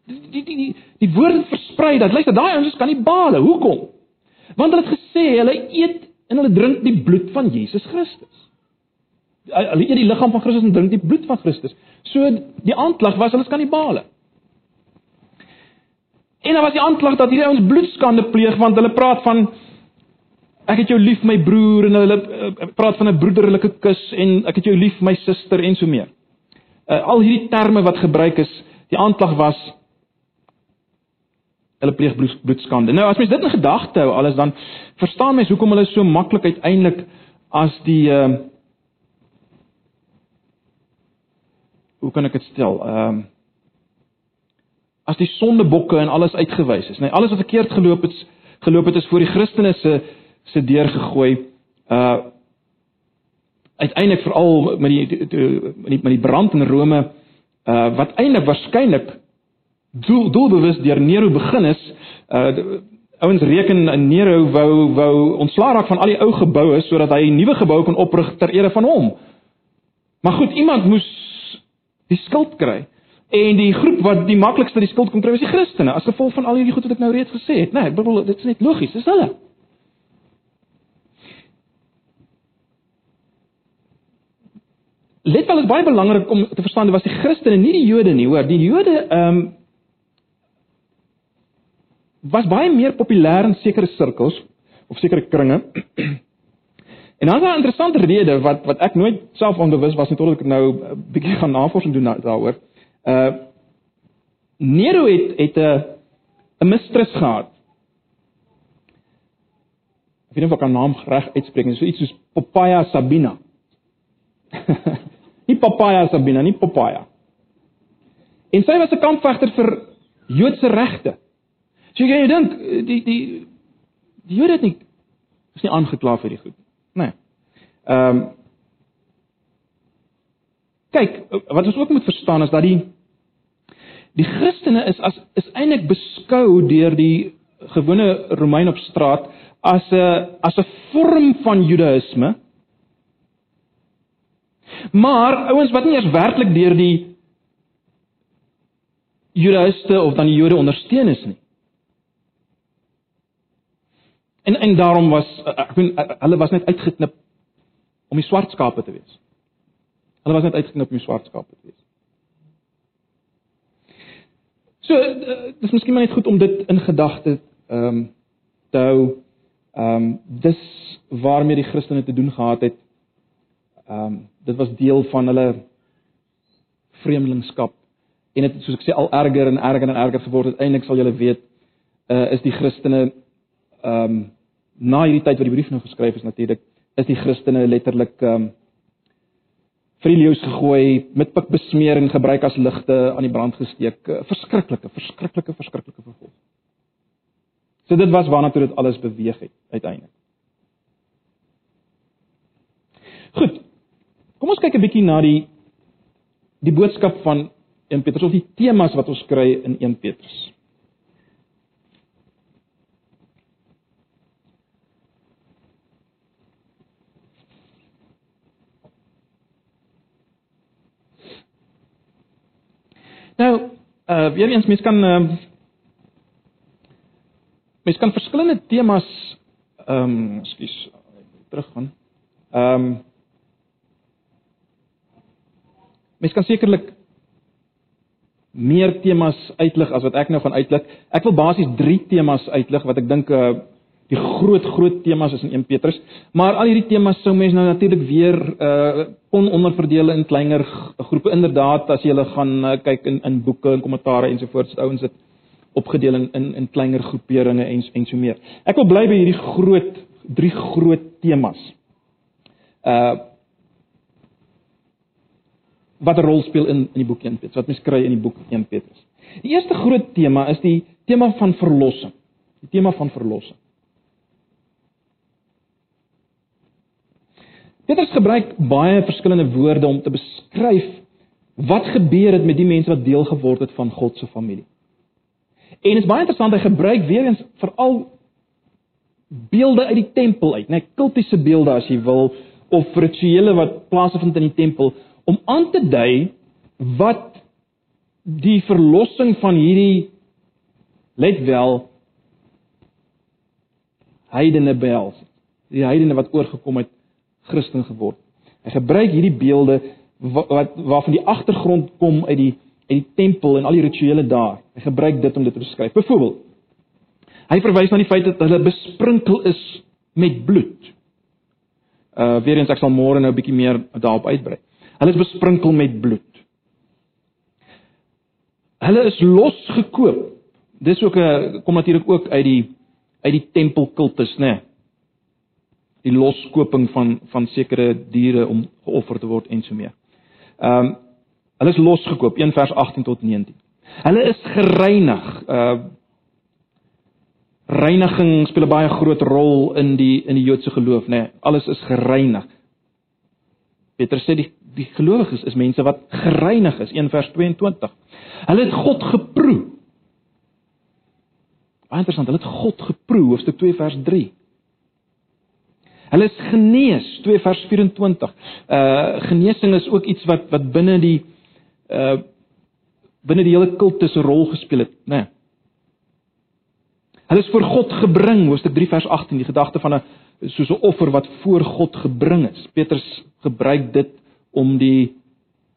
Die die die die, woord versprei dat luister daai ouens is kannibale. Hoekom? Want hulle het gesê hulle eet en hulle drink die bloed van Jesus Christus. Hulle eet die liggaam van Christus en drink die bloed van Christus. So die aanklag was hulle is kannibale. En dan was die aanklag dat hierdie ouens bloedskande pleeg want hulle praat van ek het jou lief my broer en hulle uh, praat van 'n broederlike kus en ek het jou lief my suster en so meer. Uh, al hierdie terme wat gebruik is, die aanklag was hulle pleeg bloedskande. Nou as mens dit in gedagte hou alles dan verstaan mens hoekom hulle so maklik uiteindelik as die uh hoe kan ek dit stel? Ehm uh, as die sondebokke en alles uitgewys is, nê, nee, alles wat verkeerd geloop het, geloop het is voor die Christene se se deur gegooi. Uh uiteindelik veral met die met die met die brand in Rome uh wat eintlik waarskynlik doel doelbewus deur Nero begin is. Uh ouens reken Nero wou wou ontslaa raak van al die ou geboue sodat hy 'n nuwe gebou kon oprig ter ere van hom. Maar goed, iemand moes die skuld kry. En die groep wat die maklikste die skuld kon kry was die Christene as gevolg van al hierdie goed wat ek nou reeds gesê het, né? Nee, ek bedoel dit is net logies, dis hulle. Let wel, dit is baie belangrik om te verstaan dit was die Christene, nie die Jode nie, hoor. Die Jode ehm um, was baie meer populêr in sekere sirkels of sekere kringe. En dan 'n interessante rede wat wat ek nooit self onderwys was nie totdat ek nou 'n bietjie gaan navorsing doen daaroor. Uh Nero het het 'n 'n mistress gehad. Ek weet nie of ek haar naam reg uitspreek nie, so iets soos Poppaea Sabina. nie Poppaea Sabina nie, Poppaea. En sy was 'n kampvegter vir Joodse regte. So jy dink die die die Jode het nie is nie aangekla vir die goed. Nee. Ehm um, Kyk, wat ons ook moet verstaan is dat die die Christene is as is eintlik beskou deur die gewone Romein op straat as 'n as 'n vorm van Judaïsme. Maar ouens wat nie eers werklik deur die Judaïste of dan die Jode ondersteun is nie. En en daarom was eh, ek bedoel eh, hulle was net uitgeknip om die swart skape te wees. Hulle was net uitgeknip om die swart skape te wees. So eh, dis miskien maar net goed om dit in gedagte ehm um, te hou. Ehm um, dis waarmee die Christene te doen gehad het. Ehm um, dit was deel van hulle vreemdelingskap en dit soos ek sê al erger en erger en erger geword het. Eindelik sal julle weet uh, is die Christene ehm um, na hierdie tyd wat die brief nou geskryf is natuurlik is die Christene letterlik ehm um, vrielius gegooi, met pik besmeer en gebruik as ligte aan die brand gesteek. Verskriklike, verskriklike, verskriklike vervolging. So dit was waarna toe dit alles beweeg het uiteindelik. Goed. Kom ons kyk 'n bietjie na die die boodskap van 1 Petrus of die temas wat ons kry in 1 Petrus. Nou, uh weer eens mens kan ehm uh, mens kan verskillende temas ehm um, ekskuus teruggaan. Ehm um, mens kan sekerlik meer temas uitlig as wat ek nou gaan uitlig. Ek wil basies 3 temas uitlig wat ek dink uh die groot groot temas is in 1 Petrus, maar al hierdie temas sou mense nou natuurlik weer uh kon onderverdeel in kleiner groepe. Inderdaad, as jy hulle gaan uh, kyk in in boeke en kommentare ensovoorts, ouens dit opgedeel in in, in kleiner groeperinge en en so meer. Ek wil bly by hierdie groot drie groot temas. Uh wat 'n rol speel in in die boek 1 Petrus, wat mens kry in die boek 1 Petrus. Die eerste groot tema is die tema van verlossing. Die tema van verlossing. Petrus gebruik baie verskillende woorde om te beskryf wat gebeur het met die mense wat deel geword het van God se familie. En dit is baie interessant hy gebruik weer eens veral beelde uit die tempel uit, net kultiese beelde as jy wil of rituele wat plaasvind in die tempel om aan te dui wat die verlossing van hierdie let wel heidene behels. Die heidene wat oorgekom het Christen geword. Hy gebruik hierdie beelde wat waarvan die agtergrond kom uit die uit die tempel en al die rituele daar. Hy gebruik dit om dit te beskryf. Byvoorbeeld, hy verwys na die feit dat hulle besprinkel is met bloed. Uh weer eens ek sal môre nou 'n bietjie meer daarop uitbrei. Hulle is besprinkel met bloed. Hulle is losgekoop. Dis ook 'n kom natuurlik ook uit die uit die tempelkultus, né? Nee. Die loskoping van van sekere diere om geoffer te word en so meer. Ehm um, hulle is losgekoop 1 vers 18 tot 19. Hulle is gereinig. Uh reiniging speel 'n baie groot rol in die in die Joodse geloof, né? Nee, alles is gereinig. Petrus sê die die gelowiges is mense wat gereinig is, 1 vers 22. Hulle het God geproe. Baie interessant, hulle het God geproe, hoofstuk 2 vers 3. Hulle is genees, 2 vers 24. Uh genesing is ook iets wat wat binne die uh binne die hele kultus 'n rol gespeel het, né? Nee. Hulle is voor God gebring, hoofstuk 3 vers 18, die gedagte van 'n soos 'n offer wat voor God gebring is. Petrus gebruik dit om die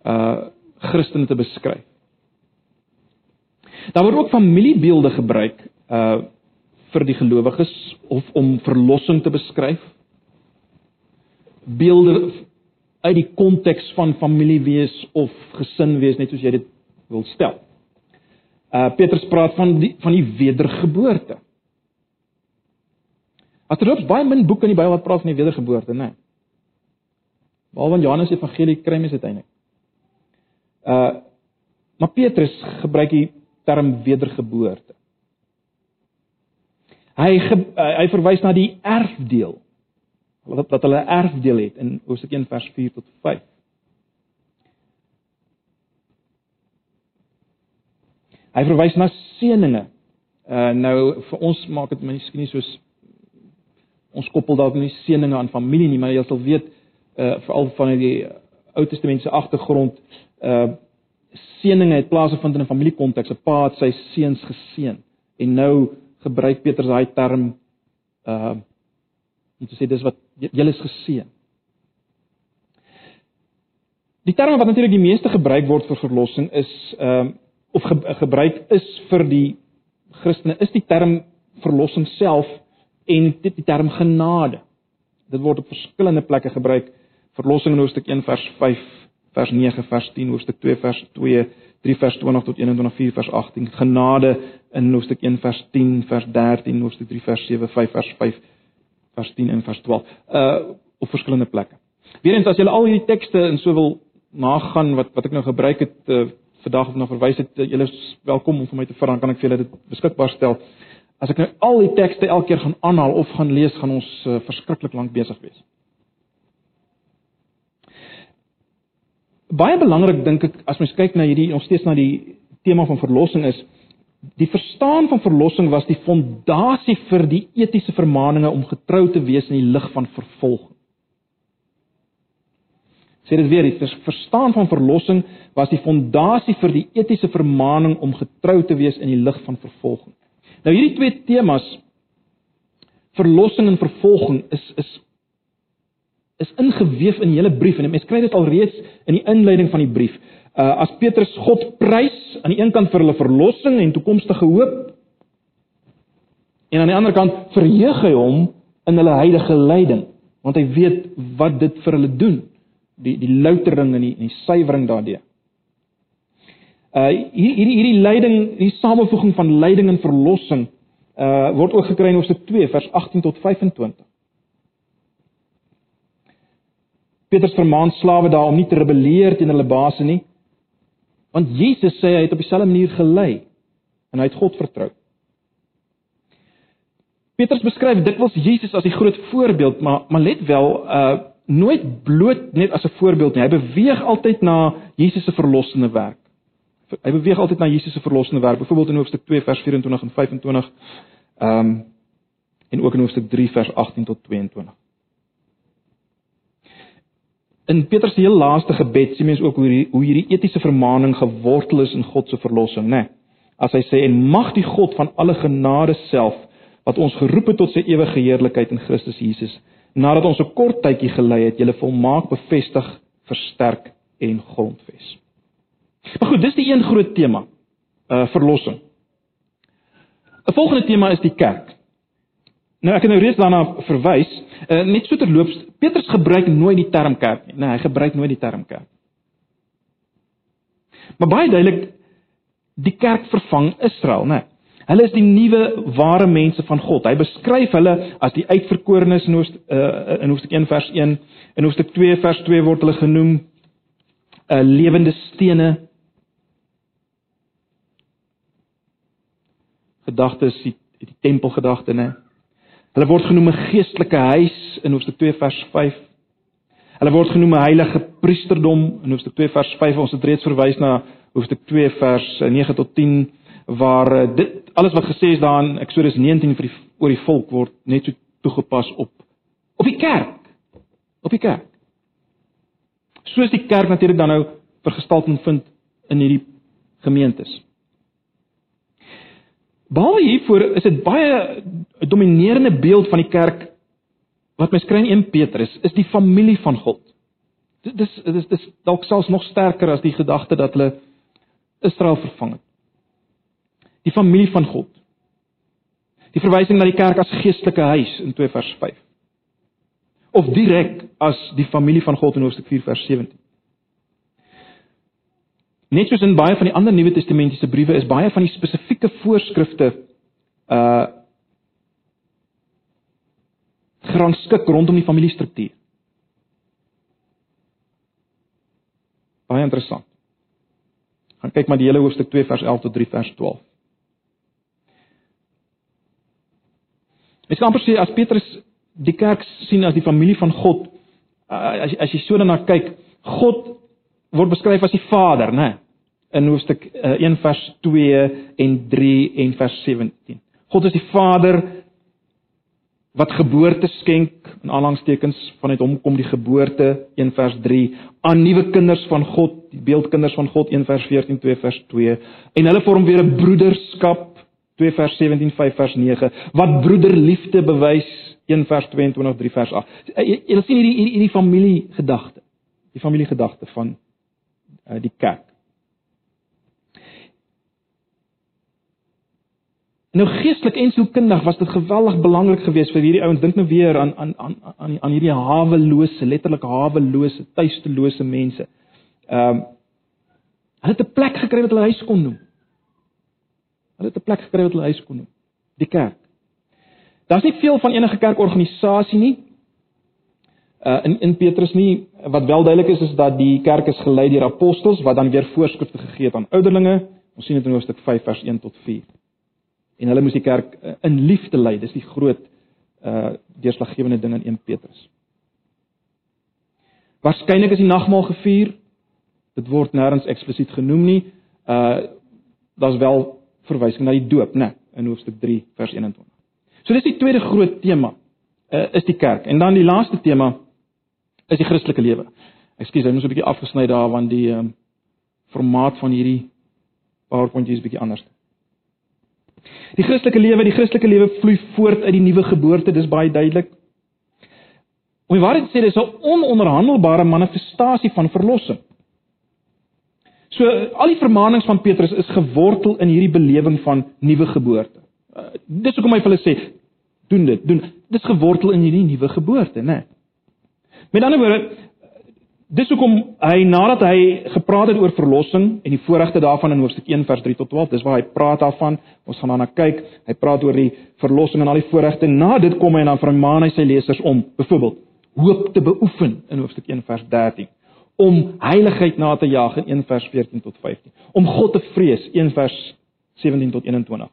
uh Christene te beskryf. Daar word ook familiebeelde gebruik uh vir die gelowiges of om verlossing te beskryf. Beelde uit die konteks van familie wees of gesin wees, net soos jy dit wil stel. Uh Petrus praat van die van die wedergeboorte. As er loop baie min boeke in die Bybel wat praat van die wedergeboorte, né? Nee. Behalwe in Johannes Evangelie kry mens dit eintlik. Uh maar Petrus gebruik die term wedergeboorte. Hy ge, uh, hy verwys na die erfdeel. Wat dat hulle erfdeel het in Hosea 1 vers 4 tot 5. Hy verwys na seëninge. Uh nou vir ons maak dit miskien nie soos ons koppel dalk nie seëninge aan familie nie, maar jy sal weet uh veral van die Ou Testament se agtergrond uh seëninge het plaasgevind in 'n familiekonteks. 'n Pa het sy seuns geseën en nou gebruik Petrus daai term uh om te sê dis wat julle is geseën. Die term wat natuurlik die meeste gebruik word vir verlossing is ehm uh, of ge, gebruik is vir die Christene is die term verlossing self en dit die term genade. Dit word op verskillende plekke gebruik. Verlossing in hoofstuk 1 vers 5, vers 9, vers 10, hoofstuk 2 vers 2, 3 vers 20 tot 21, 4 vers 18. Genade in hoofstuk 1 vers 10, vers 13, hoofstuk 3 vers 7, 5 vers 5, vers 10 en vers 12. Uh op verskillende plekke. Weerens as jy al hierdie tekste in so wil nagaan wat wat ek nou gebruik het uh, vandag of na verwys het, uh, julle is welkom om vir my te vra, dan kan ek vir julle dit beskikbaar stel. As ek nou al die tekste elke keer gaan aanhaal of gaan lees, gaan ons uh, verskriklik lank besig wees. Baie belangrik dink ek as mens kyk na hierdie nog steeds na die tema van verlossing is die verstaan van verlossing was die fondasie vir die etiese vermaninge om getrou te wees in die lig van vervolging. Sê dit weer, die verstaan van verlossing was die fondasie vir die etiese vermaning om getrou te wees in die lig van vervolging. Nou hierdie twee temas verlossing en vervolging is is is ingeweef in die hele brief en mense kry dit al reeds in die inleiding van die brief. Uh as Petrus God prys aan die een kant vir hulle verlossing en toekomstige hoop en aan die ander kant verheug hy hom in hulle heilige lyding want hy weet wat dit vir hulle doen die die loutering en die, die suiwering daardeur. Uh hierdie hierdie lyding, die samevoeging van lyding en verlossing uh word ook gekry in Hoofstuk 2 vers 18 tot 25. Petrus vermaan slawe daar om nie te rebelleer teen hulle baas nie. Want Jesus sê hy het op dieselfde manier gelei en hy het God vertrou. Petrus beskryf dikwels Jesus as die groot voorbeeld, maar maar let wel, uh nooit bloot net as 'n voorbeeld nie. Hy beweeg altyd na Jesus se verlossende werk. Hy beweeg altyd na Jesus se verlossende werk, byvoorbeeld in hoofstuk 2 vers 24 en 25. Ehm um, en ook in hoofstuk 3 vers 18 tot 22. In Petrus se heel laaste gebed sien mens ook hoe hierdie hoe hierdie etiese vermaaning gewortel is in God se verlossing, né? Nee, as hy sê en mag die God van alle genade self wat ons geroep het tot sy ewige heerlikheid in Christus Jesus, nadat ons 'n kort tydjie gelei het, julle volmaak bevestig, versterk en grondves. Maar goed, dis die een groot tema. Uh verlossing. 'n Volgende tema is die kerk. Nou ek het nou reeds daarna verwys, uh, net so terloops, Petrus gebruik nooit die term kerk nie. Nee, hy gebruik nooit die term kerk. Maar baie duidelik die kerk vervang Israel, né? Nee. Hulle is die nuwe ware mense van God. Hy beskryf hulle as die uitverkorenes in hoofstuk uh, in hoofstuk 1 vers 1, in hoofstuk 2 vers 2 word hulle genoem 'n uh, lewende stene. Gedagtes die, die tempelgedagte, né? Hulle word genoem 'n geestelike huis in hoofstuk 2 vers 5. Hulle word genoem 'n heilige priesterdom in hoofstuk 2 vers 5. Ons het reeds verwys na hoofstuk 2 vers 9 tot 10 waar eh, dit alles wat gesê is daarin Eksodus 19 vir die oor die volk word net so toegepas op op die kerk. Op die kerk. Soos die kerk natuurlik dan nou vergestalting vind in hierdie gemeentes. Behalwe hiervoor is dit baie 'n dominerende beeld van die kerk wat mens kry in 1 Petrus is die familie van God. Dit is dit is, is dalk selfs nog sterker as die gedagte dat hulle Israel vervang het die familie van God. Die verwysing na die kerk as geestelike huis in 2 vers 5. Of direk as die familie van God in hoofstuk 4 vers 17. Net soos in baie van die ander Nuwe Testamentiese briewe is baie van die spesifieke voorskrifte uh gerangskik rondom die familiestruktuur. Baie interessant. Gaan kyk maar die hele hoofstuk 2 vers 11 tot 3 vers 12. Ek kan amper sê as Petrus die kerk sien as die familie van God, as as jy so daarna kyk, God word beskryf as die Vader, né? In hoofstuk 1 eh, vers 2 en 3 en vers 17. God is die Vader wat geboorte skenk in aanhalingstekens vanuit hom kom die geboorte 1 vers 3 aan nuwe kinders van God, die beeldkinders van God 1 vers 14 2 vers 2 en hulle vorm weer 'n broederskap 2 vers 17 5 vers 9 wat broederliefde bewys 1 vers 22 3 vers 8. Eh, jy, sien hierdie hierdie familie gedagte. Die familie gedagte van uh, die kerk. Nou geestelik en sielkundig was dit geweldig belangrik geweest vir hierdie ouens. Dink nou weer aan aan aan aan aan hierdie hawelose, letterlik hawelose, tuistelose mense. Ehm um, hulle het 'n plek gekry wat hulle huis kon noem. Hulle het 'n plek gekry wat hulle huis kon noem, die kerk. Daar's nie veel van enige kerkorganisasie nie. Uh in in Petrus nie wat wel duidelik is is dat die kerk is gelei deur apostels wat dan weer voorskrifte gegee het aan ouderlinge. Ons sien dit in Hoofstuk 5 vers 1 tot 4. En hulle moes die kerk uh, in liefde lei. Dis die groot uh deurslaggewende ding in 1 Petrus. Waarskynlik is die nagmaal gevier. Dit word nêrens eksplisiet genoem nie. Uh daar's wel verwysing na die doop, né, in hoofstuk 3 vers 21. So dis die tweede groot tema, uh, is die kerk. En dan die laaste tema is die Christelike lewe. Ekskuus, ek moet so 'n bietjie afgesny daar want die um, formaat van hierdie PowerPoint is bietjie anders. Die Christelike lewe, die Christelike lewe vloei voort uit die nuwe geboorte, dis baie duidelik. Om die waarheid te sê, dis 'n ononderhandelbare manifestasie van verlossing. So al die vermaanings van Petrus is gewortel in hierdie belewing van nuwe geboorte. Uh, dis hoekom hy vir hulle sê, doen dit, doen. Dis gewortel in hierdie nuwe geboorte, né? Nee. Met ander woorde, dis hoekom hy nadat hy gepraat het oor verlossing en die voorregte daarvan in hoofstuk 1 vers 3 tot 12, dis waar hy praat daarvan. Ons gaan daarna kyk. Hy praat oor die verlossing en al die voorregte. Na dit kom hy en dan vermaan hy sy lesers om, byvoorbeeld, hoop te beoefen in hoofstuk 1 vers 13 om heiligheid na te jaag in 1 vers 14 tot 15. Om God te vrees 1 vers 17 tot 21.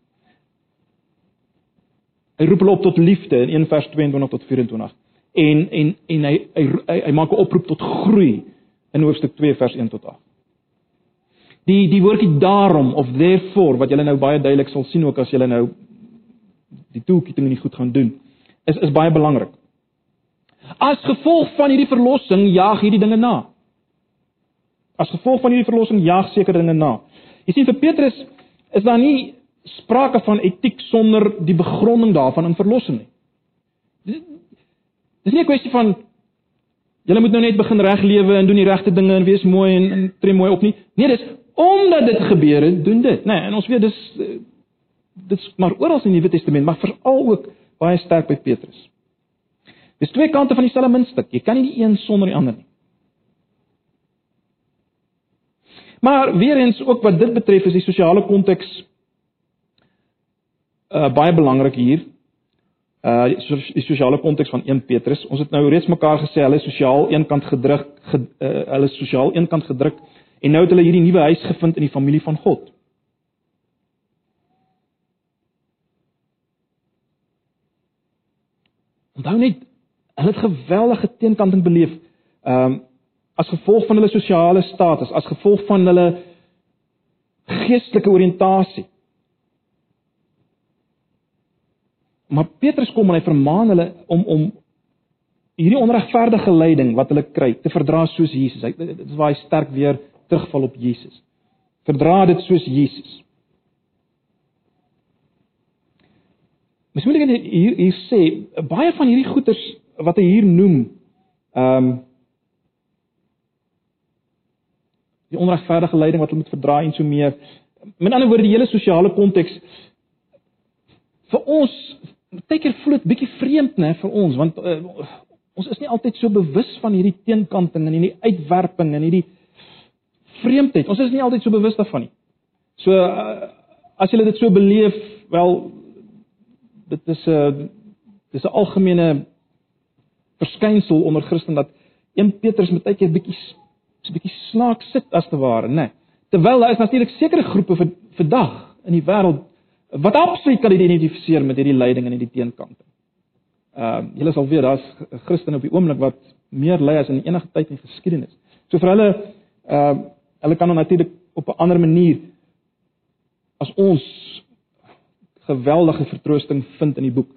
Hy roep hulle op tot liefde in 1 vers 22 tot 24. En en en hy hy hy, hy maak 'n oproep tot groei in hoofstuk 2 vers 1 tot 8. Die die woordjie daarom of therefore wat julle nou baie duidelik sal sien ook as julle nou die toeketing nie goed gaan doen is is baie belangrik. As gevolg van hierdie verlossing jaag hierdie dinge na. As gevolg van hierdie verlossing jaag seker dinge na. Jy sien vir Petrus is daar nie sprake van etiek sonder die begronding daarvan in verlossing nie. Dis nie 'n kwessie van jy moet nou net begin reg lewe en doen die regte dinge en wees mooi en, en tree mooi op nie. Nee, dis omdat dit gebeur het, doen dit? Nee, en ons weet dis dit's maar oral in die Nuwe Testament, maar veral ook baie sterk by Petrus. Dis twee kante van dieselfde muntstuk. Jy kan nie die een sonder die ander nie. Maar weer eens ook wat dit betref is die sosiale konteks uh baie belangrik hier. Uh die sosiale konteks van 1 Petrus. Ons het nou reeds mekaar gesê hulle is sosiaal eenkant gedruk, ge, uh, hulle is sosiaal eenkant gedruk en nou het hulle hierdie nuwe huis gevind in die familie van God. Onthou net, hulle het geweldige teenkanting beleef. Ehm um, as gevolg van hulle sosiale status, as gevolg van hulle geestelike oriëntasie. Maar Petrus kom en hy vermaan hulle om om hierdie onregverdige lyding wat hulle kry te verdra soos Jesus. Hy dit is waar hy sterk weer terugval op Jesus. Verdra dit soos Jesus. Mens moet net hier hier sê baie van hierdie goeters wat hy hier noem, ehm um, die onregverdige lyding wat hulle moet verdra en so meer. Met ander woorde die hele sosiale konteks vir ons baie keer voel dit bietjie vreemd nê vir ons want uh, ons is nie altyd so bewus van hierdie teenkanting en hierdie uitwerping en hierdie vreemdheid. Ons is nie altyd so bewus daarvan nie. So uh, as jy dit so beleef, wel dit is 'n dis 'n algemene verskynsel onder Christen dat 1 Petrus tydjie 'n bietjie 'n bietjie snaaks sit as te ware, né? Nee. Terwyl daar is natuurlik sekere groepe vir vandag in die wêreld wat absoluut kan identifiseer met hierdie lyding en hierdie teenkante. Ehm uh, julle sal weet daar's Christene op die oomblik wat meer ly as in enige tyd in geskiedenis. So vir hulle ehm uh, hulle kan natuurlik op 'n ander manier as ons geweldige vertroosting vind in die boek.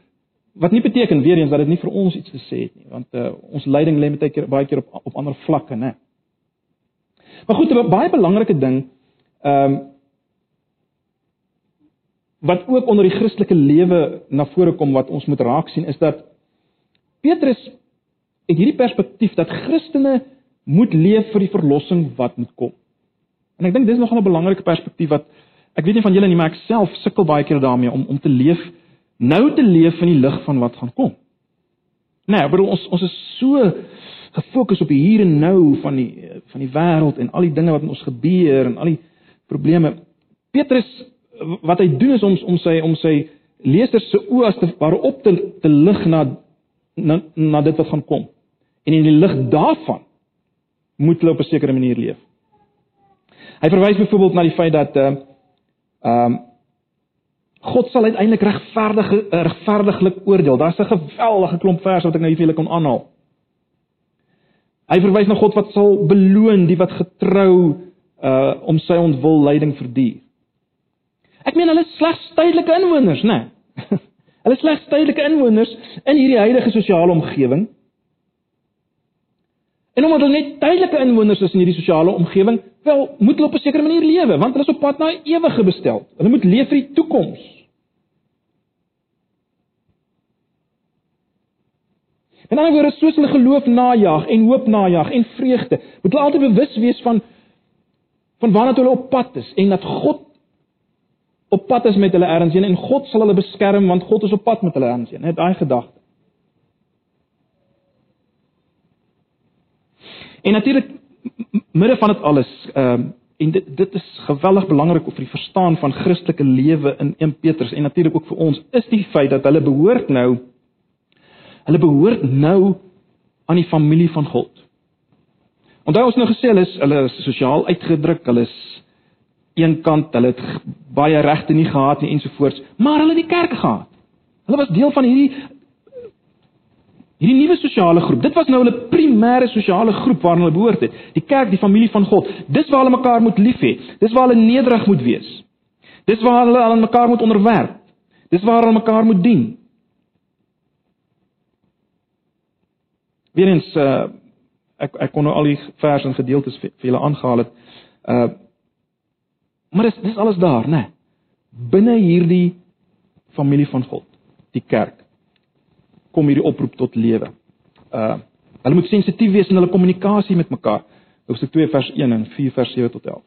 Wat nie beteken weer eens dat dit nie vir ons iets te sê het nie, want uh, ons lyding lê met baie keer baie keer op op ander vlakke, né? Maar goed, 'n baie belangrike ding, ehm um, wat ook onder die Christelike lewe na vore kom wat ons moet raak sien is dat Petrus het hierdie perspektief dat Christene moet leef vir die verlossing wat moet kom. En ek dink dis nogal 'n belangrike perspektief wat Ek weet nie van julle nie, maar ek self sukkel baie keer daarmee om om te leef nou te leef in die lig van wat gaan kom. Nee, ek bedoel ons ons is so gefokus op die hier en nou van die van die wêreld en al die dinge wat met ons gebeur en al die probleme. Petrus wat hy doen is om om sy om sy leerders se oë as te waarop te te lig na, na na dit wat gaan kom. En in die lig daarvan moet hulle op 'n sekere manier leef. Hy verwys byvoorbeeld na die feit dat uh Ehm um, God sal uiteindelik regverdig regverdiglik oordeel. Daar's 'n geweldige klomp verse wat ek nou hier vir julle kon aanhaal. Hy verwys na God wat sal beloon die wat getrou uh om sy ontwil lyding verduur. Ek meen hulle is slegs tydelike inwoners, né? Nee. hulle is slegs tydelike inwoners in hierdie heilige sosiale omgewing. En omdat hulle net tydelike inwoners is in hierdie sosiale omgewing, wel moet hulle op 'n sekere manier lewe, want hulle is op pad na 'n ewige bestel. Hulle moet leef vir die toekoms. En dan word soos hulle geloof najag en hoop najag en vreugde, moet hulle altyd bewus wees van van waarna hulle op pad is en dat God op pad is met hulle erns heen en God sal hulle beskerm want God is op pad met hulle erns heen. Net daai gedagte. En natuurlik midde van dit alles, ehm uh, en dit dit is geweldig belangrik vir die verstaan van Christelike lewe in 1 Petrus en natuurlik ook vir ons is die feit dat hulle behoort nou hulle behoort nou aan die familie van God. Onthou ons nou gesê hulle is hulle is sosiaal uitgedruk, hulle is eenkant, hulle het baie regte nie gehad nie ensovoorts, maar hulle het die kerk gehad. Hulle was deel van hierdie Hierdie nuwe sosiale groep, dit was nou hulle primêre sosiale groep waarna hulle behoort het. Die kerk, die familie van God. Dis waar hulle mekaar moet lief hê. Dis waar hulle nederig moet wees. Dis waar hulle aan mekaar moet onderwerp. Dis waar hulle mekaar moet dien. Weerens uh ek ek kon nou al die verse en gedeeltes vir, vir julle aangehaal het. Uh maar dis dis alles daar, né? Nee. Binne hierdie familie van God, die kerk kom hierdie oproep tot lewe. Uh hulle moet sensitief wees in hulle kommunikasie met mekaar. Hoofstuk 2 vers 1 en 4 vers 7 tot 11.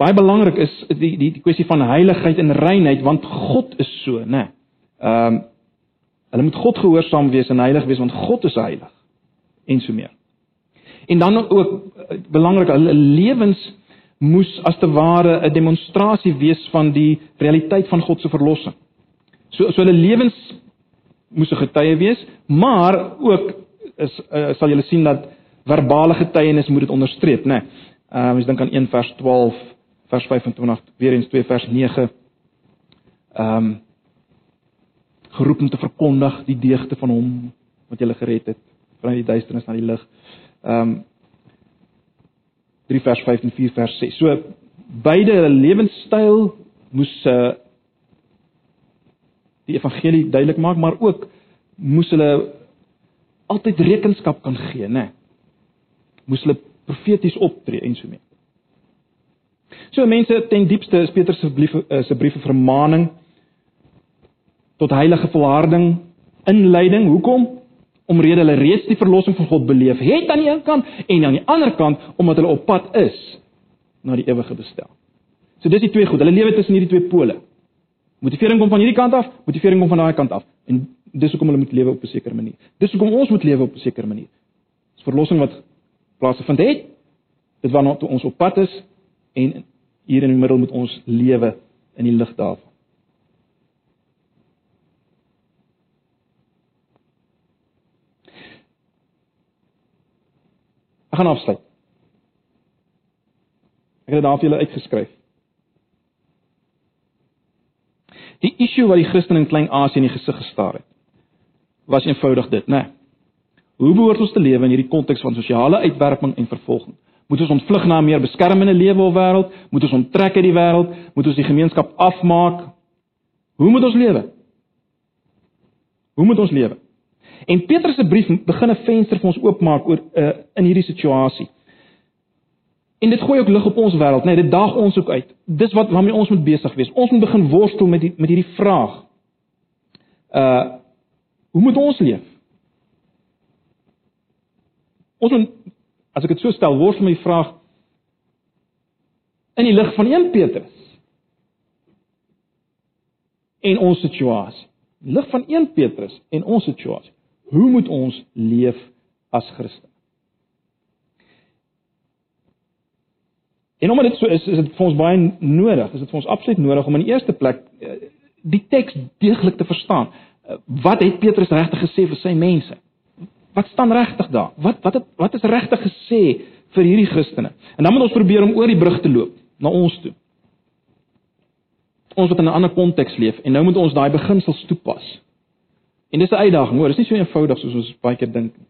baie belangrik is die die die kwessie van heiligheid en reinheid want God is so, né? Nee. Ehm um, hulle moet God gehoorsaam wees en heilig wees want God is heilig en so meer. En dan ook eh, belangrik, hulle lewens moes as te ware 'n demonstrasie wees van die realiteit van God se verlossing. So so hulle lewens moes 'n getuie wees, maar ook is uh, sal julle sien dat verbale getuienis moet dit onderstreep, né? Nee. Ehm uh, ons dink aan 1 vers 12, vers 25, weer eens 2 vers 9. Ehm um, geroep om te verkondig die deugde van hom wat julle gered het van die duisternis na die lig. Ehm um, 3 vers 5 en 4 vers 6. So beide lewenstyl moes uh die evangelie duidelik maak, maar ook moes hulle altyd rekenskap kan gee, né? Moes hulle profeties optree en so mee. So mense ten diepste is Petrus se brief eh, se brief 'n vermaaning tot heilige volharding, inleiding. Hoekom? Omrede hulle reeds die verlossing van God beleef het aan die een kant en aan die ander kant omdat hulle op pad is na die ewige bestel. So dis die twee goed. Hulle lewe tussen hierdie twee pole. Motivering kom van hierdie kant af, motivering kom van daai kant af. En dis hoekom hulle moet lewe op 'n sekere manier. Dis hoekom ons moet lewe op 'n sekere manier. Dis verlossing wat plaasgevind het. Dit waarna ons op pad is en hier in die middel moet ons lewe in die lig daarvan. Ek gaan afsluit. Ek het dit daar vir julle uitgeskryf. Die issue wat die Christen in Klein-Asië in die gesig gestaar het, was eenvoudig dit, né? Nee. Hoe behoort ons te lewe in hierdie konteks van sosiale uitwerking en vervolging? Moet ons ontvlug na 'n meer beskermende lewe of wêreld? Moet ons onttrek uit die wêreld? Moet ons die gemeenskap afmaak? Hoe moet ons lewe? Hoe moet ons lewe? En Petrus se brief begin 'n venster vir ons oopmaak oor uh, in hierdie situasie. En dit gooi ook lig op ons wêreld, nee, dit daag ons ook uit. Dis wat waarmee ons moet besig wees. Ons moet begin worstel met die, met hierdie vraag. Uh hoe moet ons leef? Ons moet as ek dit so stel, worstel met die vraag in die lig van 1 Petrus en ons situasie. Lig van 1 Petrus en ons situasie. Hoe moet ons leef as Christen? En omdat dit so is, is dit vir ons baie nodig, is dit vir ons absoluut nodig om in die eerste plek eh, die teks deeglik te verstaan. Eh, wat het Petrus regtig gesê vir sy mense? Wat staan regtig daar? Wat wat het, wat is regtig gesê vir hierdie Christene? En dan moet ons probeer om oor die brug te loop na ons toe. Ons wat in 'n ander konteks leef en nou moet ons daai beginsels toepas. En dis 'n uitdaging, hoor, dis nie so eenvoudig soos ons baie keer dink nie.